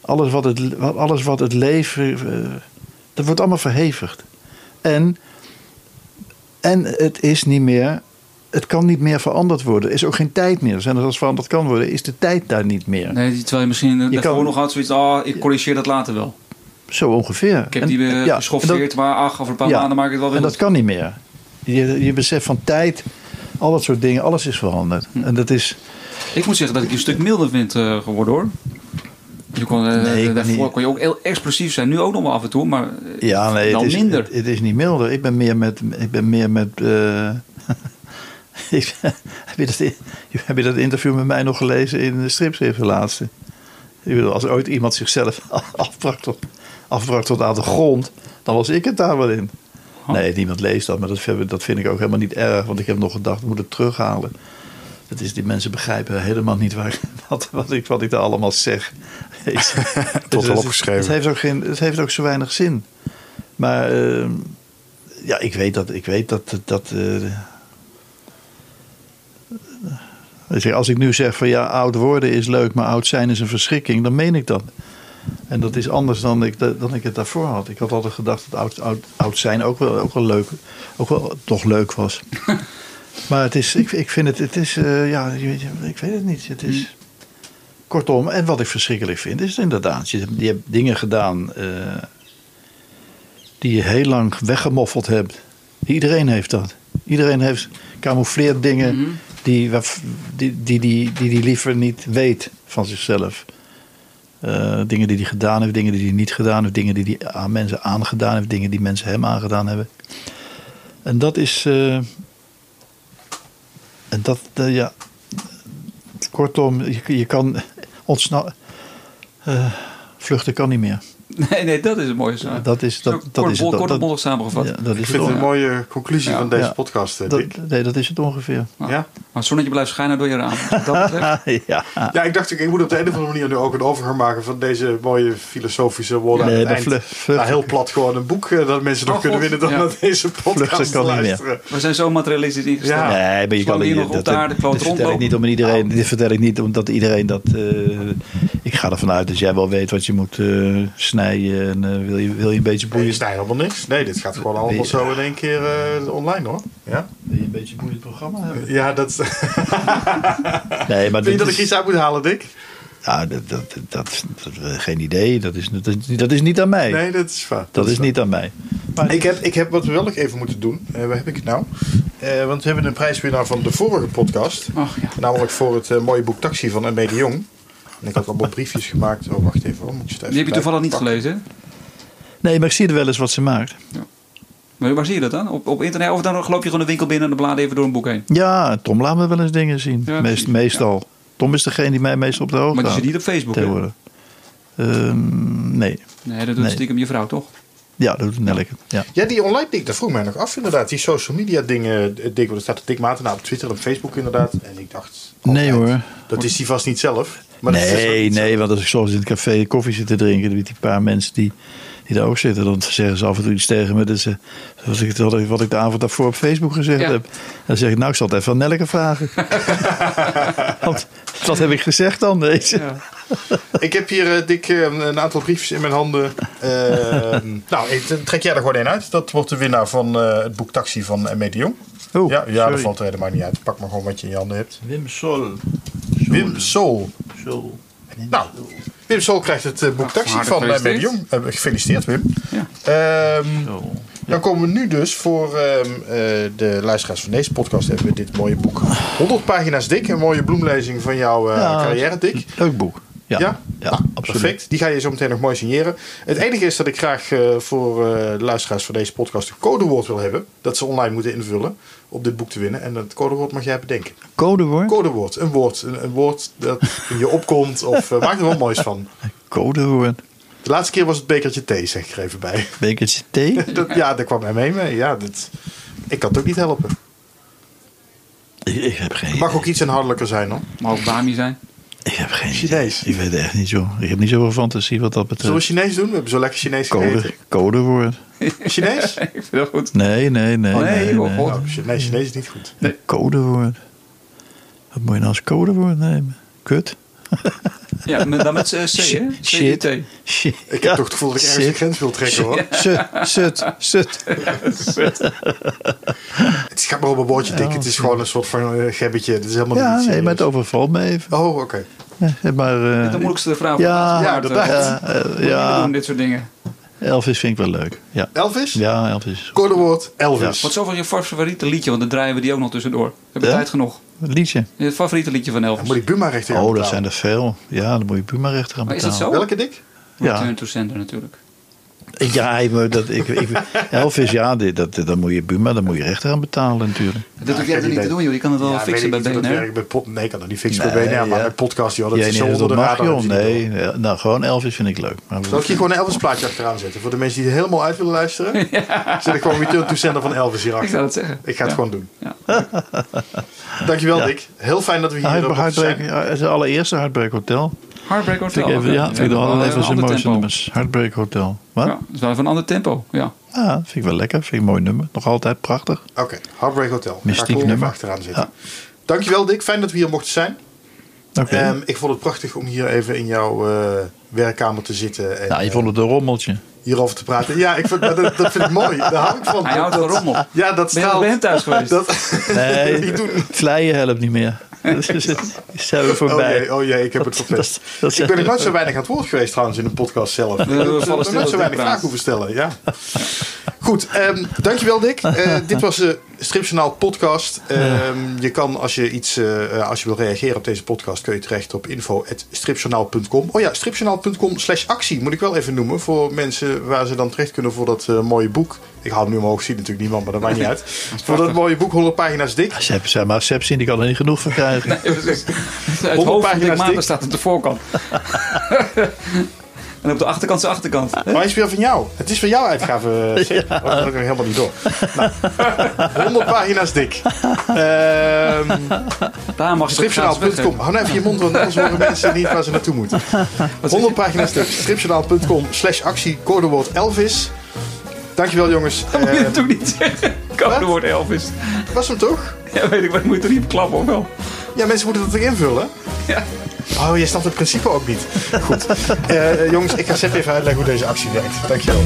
Alles wat het, alles wat het leven. eh, dat wordt allemaal verhevigd. En, en het is niet meer. Het kan niet meer veranderd worden. Er is ook geen tijd meer. Dus als veranderd kan worden, is de tijd daar niet meer. Nee, terwijl je misschien je daarvoor kan- nog had zoiets, oh, ik corrigeer dat later wel. Zo ongeveer. Ik heb die eh, ja, geschoffeerd, en dat- maar ach, over een paar ja, maanden maak ik het wel weer En dat kan niet meer. Je, je beseft van tijd, al dat soort dingen, alles is veranderd. Hm. En dat is. Ik moet zeggen dat ik je een stuk milder vind eh, geworden hoor. Je kon, eh, Nee, daarvoor kon je ook heel explosief zijn. Nu ook nog wel af en toe, maar eh, Ja, nee, dan het is, minder. Het, het is niet milder. Ik ben meer met. Ik ben meer met ik- heb, je dat, heb je dat interview met mij nog gelezen in de stripschrift, de laatste? Ik bedoel, als ooit iemand zichzelf afbrak tot, afbrak tot aan de grond, dan was ik het daar wel in. Oh. Nee, niemand leest dat, maar dat vind, dat vind ik ook helemaal niet erg. Want ik heb nog gedacht, ik moet het terughalen. Dat is, die mensen begrijpen helemaal niet waar, wat, wat, ik, wat ik daar allemaal zeg. Tot Dus opgeschreven. Het heeft, ook geen, het heeft ook zo weinig zin. Maar eh, ja, ik weet dat. Ik weet dat, dat eh, je, als ik nu zeg van ja, oud worden is leuk, maar oud zijn is een verschrikking, dan meen ik dat. En dat is anders dan ik, dan ik het daarvoor had. Ik had altijd gedacht dat oud, oud, oud zijn ook wel, ook wel leuk, ook wel toch leuk was. maar het is, ik, ik vind het, het is, eh, ja, je weet je, ik weet het niet. Het is, kortom, en wat ik verschrikkelijk vind, is inderdaad, je, je hebt dingen gedaan eh, die je heel lang weggemoffeld hebt. Iedereen heeft dat. Iedereen heeft camoufleerd dingen Mhm. die, die, die, die, die, die liever niet weet van zichzelf. Eh, dingen die hij gedaan heeft, dingen die hij niet gedaan heeft, dingen die hij aan mensen aangedaan heeft, dingen die mensen hem aangedaan hebben. En dat is. eh, en dat, eh, ja. Kortom, je, je kan ontsnappen. vluchten kan niet meer. Nee, nee, dat is het mooie. Zo. Dat is, dat, dat kort, is het. kort Dat, en bondig samengevat. ja, dat is Ik vind het een mooie conclusie Ja. van deze Ja. podcast, eh, Dat, nee, dat is het ongeveer. Ja. Ja? Maar het zonnetje blijft schijnen door je raam. Dat ja. ja, ik dacht, ik moet op de een of andere manier nu ook een overgang maken van deze mooie filosofische woorden Nee, aan het eind. naar heel plat gewoon een boek eh, dat mensen nog Oh, kunnen winnen dan ja. naar deze podcast Vluchten kan te niet meer. luisteren. We zijn zo materialistisch ingesteld. Ja. Nee, maar je kan hier niet. nog op Dat, de aarde kloot rondlopen. niet om iedereen. Dit vertel ik niet omdat iedereen dat. eh, ik ga ervan uit dat jij wel weet wat je moet eh, snijden. En eh, wil, je, wil je een beetje Nee, boeien. is daar helemaal niks. Nee, dit gaat gewoon allemaal Nee. zo in één keer eh, online hoor. Ja, Wil je een beetje boeiend programma hebben? ja dat. Nee, maar Vind je dat ik is- iets uit moet halen, Dick? Ja, dat, dat, dat, dat- geen idee. Dat is, dat, is, dat is niet aan mij. Nee, dat is waar. dat is waar. niet aan mij. Ik heb, ik heb wat we wel even moeten doen. Eh, waar heb ik het nou? Eh, want we hebben een prijswinnaar van de vorige podcast. Ach ja. Namelijk voor het eh, mooie boek Taxi van M.B. de Jong. En ik had allemaal briefjes gemaakt. Oh, wacht even. hoor. Moet je het even Die heb je toevallig niet pakken? gelezen. hè? Nee, maar ik zie er wel eens wat ze maakt. Maar waar zie je dat dan? Op, op internet? Of dan loop je gewoon de winkel binnen en dan blaad je even door een boek heen? Ja, Tom laat me wel eens dingen zien. Ja, Meest, meestal. Tom is degene die mij meestal op de hoogte Maar die zit niet op Facebook, hè? Tegenwoordig. Ehm, nee. Nee, dat doet Nee. stiekem je vrouw, toch? Ja, dat doet Nelke. Ja. Ja, die online Dick, dat vroeg mij nog af inderdaad. Die social media dingen, eh, Dick, want er staat Dick Maarten op Twitter en Facebook inderdaad. En ik dacht... Nee hoor. Dat is die vast niet zelf. Maar dat is dus ook Nee, nee, want als ik soms in het café koffie zit te drinken, met die paar mensen die, die daar ook zitten, dan zeggen ze af en toe iets tegen me. Dat ze, zoals ik, wat, ik, wat ik de avond daarvoor op Facebook gezegd Ja. heb. Dan zeg ik, nou, ik zal het even aan Nelke vragen. want wat heb ik gezegd dan? Deze? Ja. Ik heb hier, eh, Dick, eh, een aantal briefjes in mijn handen. Ehm, nou, ik- trek jij er gewoon één uit. Dat wordt de winnaar van eh, het boek Taxi van M.E. de Jong. Oh, ja, ja sorry. dat valt er helemaal niet uit. Pak maar gewoon wat je in je handen hebt. Wim Sol. Wim Sol. Sol. Nou, Wim Sol krijgt het eh, boek Ach, Taxi van de gefeliciteerd. Jong. Gefeliciteerd, Wim. Ja. Ehm. Dan komen we nu dus voor ehm, eh, de luisteraars van deze podcast hebben we dit mooie boek. 100 pagina's dik, een mooie bloemlezing van jouw eh, Ja, carrière, Dick. Leuk boek. Ja, Ja? ja, Nou, absoluut. Perfect. Die ga je zo meteen nog mooi signeren. Het enige is dat ik graag voor eh, de luisteraars van deze podcast een codewoord wil hebben. Dat ze online moeten invullen op dit boek te winnen. En dat codewoord mag jij bedenken. Codewoord? Codewoord. Een woord. Een, een woord dat in je opkomt. Of eh, maak er wat moois van. Codewoord. De laatste keer was het bekertje thee, zeg ik er even bij. Bekertje thee? Dat, ja, daar kwam hij mee mee. Ja, dat, ik kan het ook niet helpen. ik, ik heb geen Het mag ook iets inhoudelijker zijn hoor. Mag ook Bami zijn. Ik heb geen Chinees. idee. Ik weet het echt niet zo. Ik heb niet zoveel fantasie wat dat Zullen we betreft. Chinees doen? We hebben zo lekker Chinees Code, gegeten. codewoord. Chinees? ik vind dat goed. Nee, nee, nee. Oh, nee, nee, joh, nee. Nou, Chi- nee, Chinees is niet goed. Codewoord. Wat moet je nou als codewoord nemen? Kut? Ja, met, dan met eh, C, Shit. hè? Shit. Shit. Ik heb toch het gevoel dat ik ergens een grens wil trekken hoor. Sut, sut, sut. Het gaat maar op een woordje dik. Het is gewoon een soort van eh, gebbetje. Het is helemaal Ja, niet nee, maar het overvalt me even. Oh, oké. Ja, maar, eh, De moeilijkste vraag van Ja, de ja, ja, ja, doen, dit soort dingen. Elvis vind ik wel leuk. Ja, Elvis? ja Elvis. Codewoord Elvis. Wat is over je favoriete liedje? Want dan draaien we die ook nog tussendoor. We hebben Ja? tijd genoeg. Een liedje. Het favoriete liedje van Dan Elvis. moet ik Buma rechter Oh, dat zijn er veel. Ja, dan moet je Buma rechter gaan Maar is dat zo? Welke dik? Ja. Return to Sender natuurlijk. Ja, maar dat, ik, ik, Elvis, ja, dit, dat, dan moet je Buma, dan moet je rechter aan betalen natuurlijk. Dat hoef jij er niet te doen, joh. Je kan het wel Ja, fixen bij weet ik niet hoe dat BNR. bij Nee, ik kan dat niet fixen Nee, bij BNR. Maar ja. met podcast, joh, dat Jij is zo niet, onder dat de mag radar. joh. Nee, ja, nou gewoon Elvis vind ik leuk. Maar. Zal ik hier gewoon een Elvis plaatje achteraan zetten? Voor de mensen die er helemaal uit willen luisteren. Zet ik gewoon Return to Sender van Elvis Ik zou hierachter. dat zeggen. Ik ga het Ja. gewoon doen. Ja. Dankjewel Ja. Dick. Heel fijn dat we hier op Heartbreak, zijn. het is het allereerste Heartbreak Hotel. Heartbreak Hotel. Even, ja, vind ik wel even een zijn ander mooiste tempo. nummers. Heartbreak Hotel. Wat? Ja, Ja. dat is wel even een ander tempo. Ja. vind ik wel lekker. Vind ik een mooi nummer. Nog altijd prachtig. Oké, Heartbreak Hotel. Mystiek even nummer. achteraan zetten. Ja. Dankjewel Dick. Fijn dat we hier mochten zijn. Oké. Ehm, ik vond het prachtig om hier even in jouw eh, werkkamer te zitten. En, nou, je vond het een rommeltje. hierover te praten. Ja, ik vind, dat, dat vind ik mooi. Daar hou ik van. Hij houdt van rommel. Ja, dat Ben je straalt. hem thuis geweest? Dat, Nee, vleien helpt niet meer. Dat is- dat zijn we Oh voorbij. jee, oh jee, ik heb het verpest. dat- dat- Ik ben er nooit zo weinig aan het woord geweest trouwens in een podcast zelf. Ik we heb vallen er stil nooit zo weinig vragen hoeven stellen. Ja. Goed, ehm, dankjewel Dick. Eh, dit was de Stripjournaal podcast. Ehm, je kan als je iets, eh, eh, als je wil reageren op deze podcast, kun je terecht op info.stripjournaal.com. Oh ja, stripjournaal.com slash actie moet ik wel even noemen voor mensen waar ze dan terecht kunnen voor dat mooie boek. Ik hou hem nu omhoog, ziet natuurlijk niemand, maar dat maakt niet uit. Voor dat mooie boek, 100 pagina's dik. Seb, zeg maar, Seb zien, die kan er niet genoeg van krijgen. Het 100 hoofd van pagina's Dick Maarten dik. staat op de voorkant. En op de achterkant zijn achterkant. Maar hij is weer van jou. Het is van jouw uitgave. Sid. Oh, dat had ik helemaal niet door. Nou, 100 pagina's dik. Ehm Daar mag je het gratis Stripjournaal.com. Hou nou even je mond, want anders horen mensen niet waar ze naartoe moeten. 100 pagina's dik. Stripjournaal.com slash actie codewoord Elvis. Dankjewel jongens. Dat moet je Eh, natuurlijk niet zeggen. Codewoord Elvis. was hem toch? Ja, weet ik, maar moet je er niet op klappen of wel? Ja, mensen moeten dat toch invullen? Ja. Oh, je snapt het principe ook niet. Goed. Eh, jongens, ik ga Sepp even uitleggen hoe deze actie werkt. Dankjewel.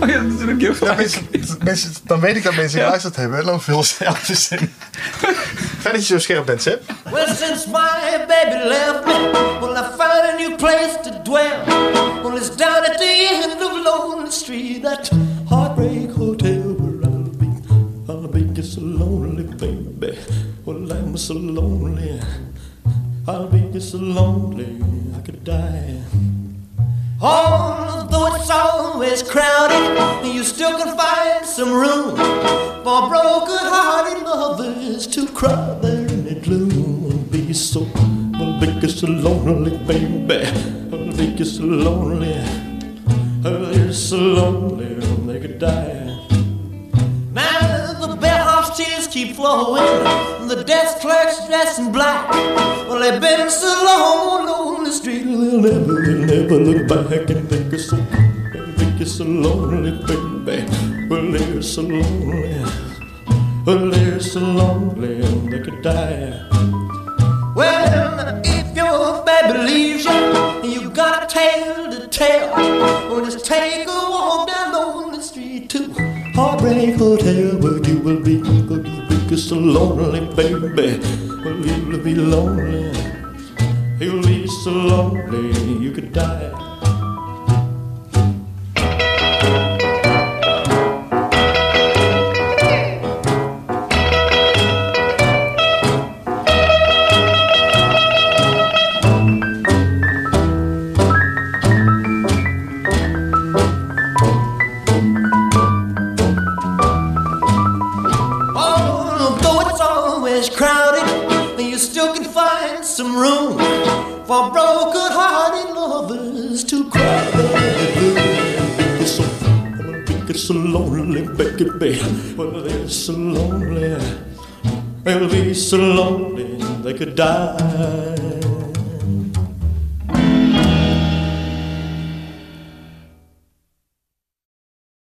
Oh ja, natuurlijk. Je hebt Ja, gelijk. mensen, mensen, dan weet ik dat mensen Ja. geluisterd hebben en dan vullen ze Elvis in. Fijn dat je zo scherp bent, Sepp. Well, since my baby left me, well, I found a new place to dwell. Well, it's down at the end of Lonely Street, that heartbreak hotel where I'll be. I'll be just so lonely, baby. Well, I'm so lonely. I'll be just so lonely, I could die. Although it's always crowded, you still can find some room for broken-hearted lovers to cry there in the gloom. So, well, be so lonely, baby. Well, be so lonely. Oh, you're so lonely, they could die. Now the bellhop's tears keep flowing, the desk clerk's dressed in black. Well, they've been so long on the street, they'll never, they'll never look back and think it's so, think it's so lonely, baby. Well, they're so lonely, well, they're so lonely, they could die. Well, if your baby leaves you, you got a tale to tell. Well, just take a walk down the street to Heartbreak Hotel, where you will be, where you will be so lonely, baby. Well, you'll be lonely, you'll be so lonely, you could die. So lonely, baby. Well, they're so lonely. They'll be so lonely they could die.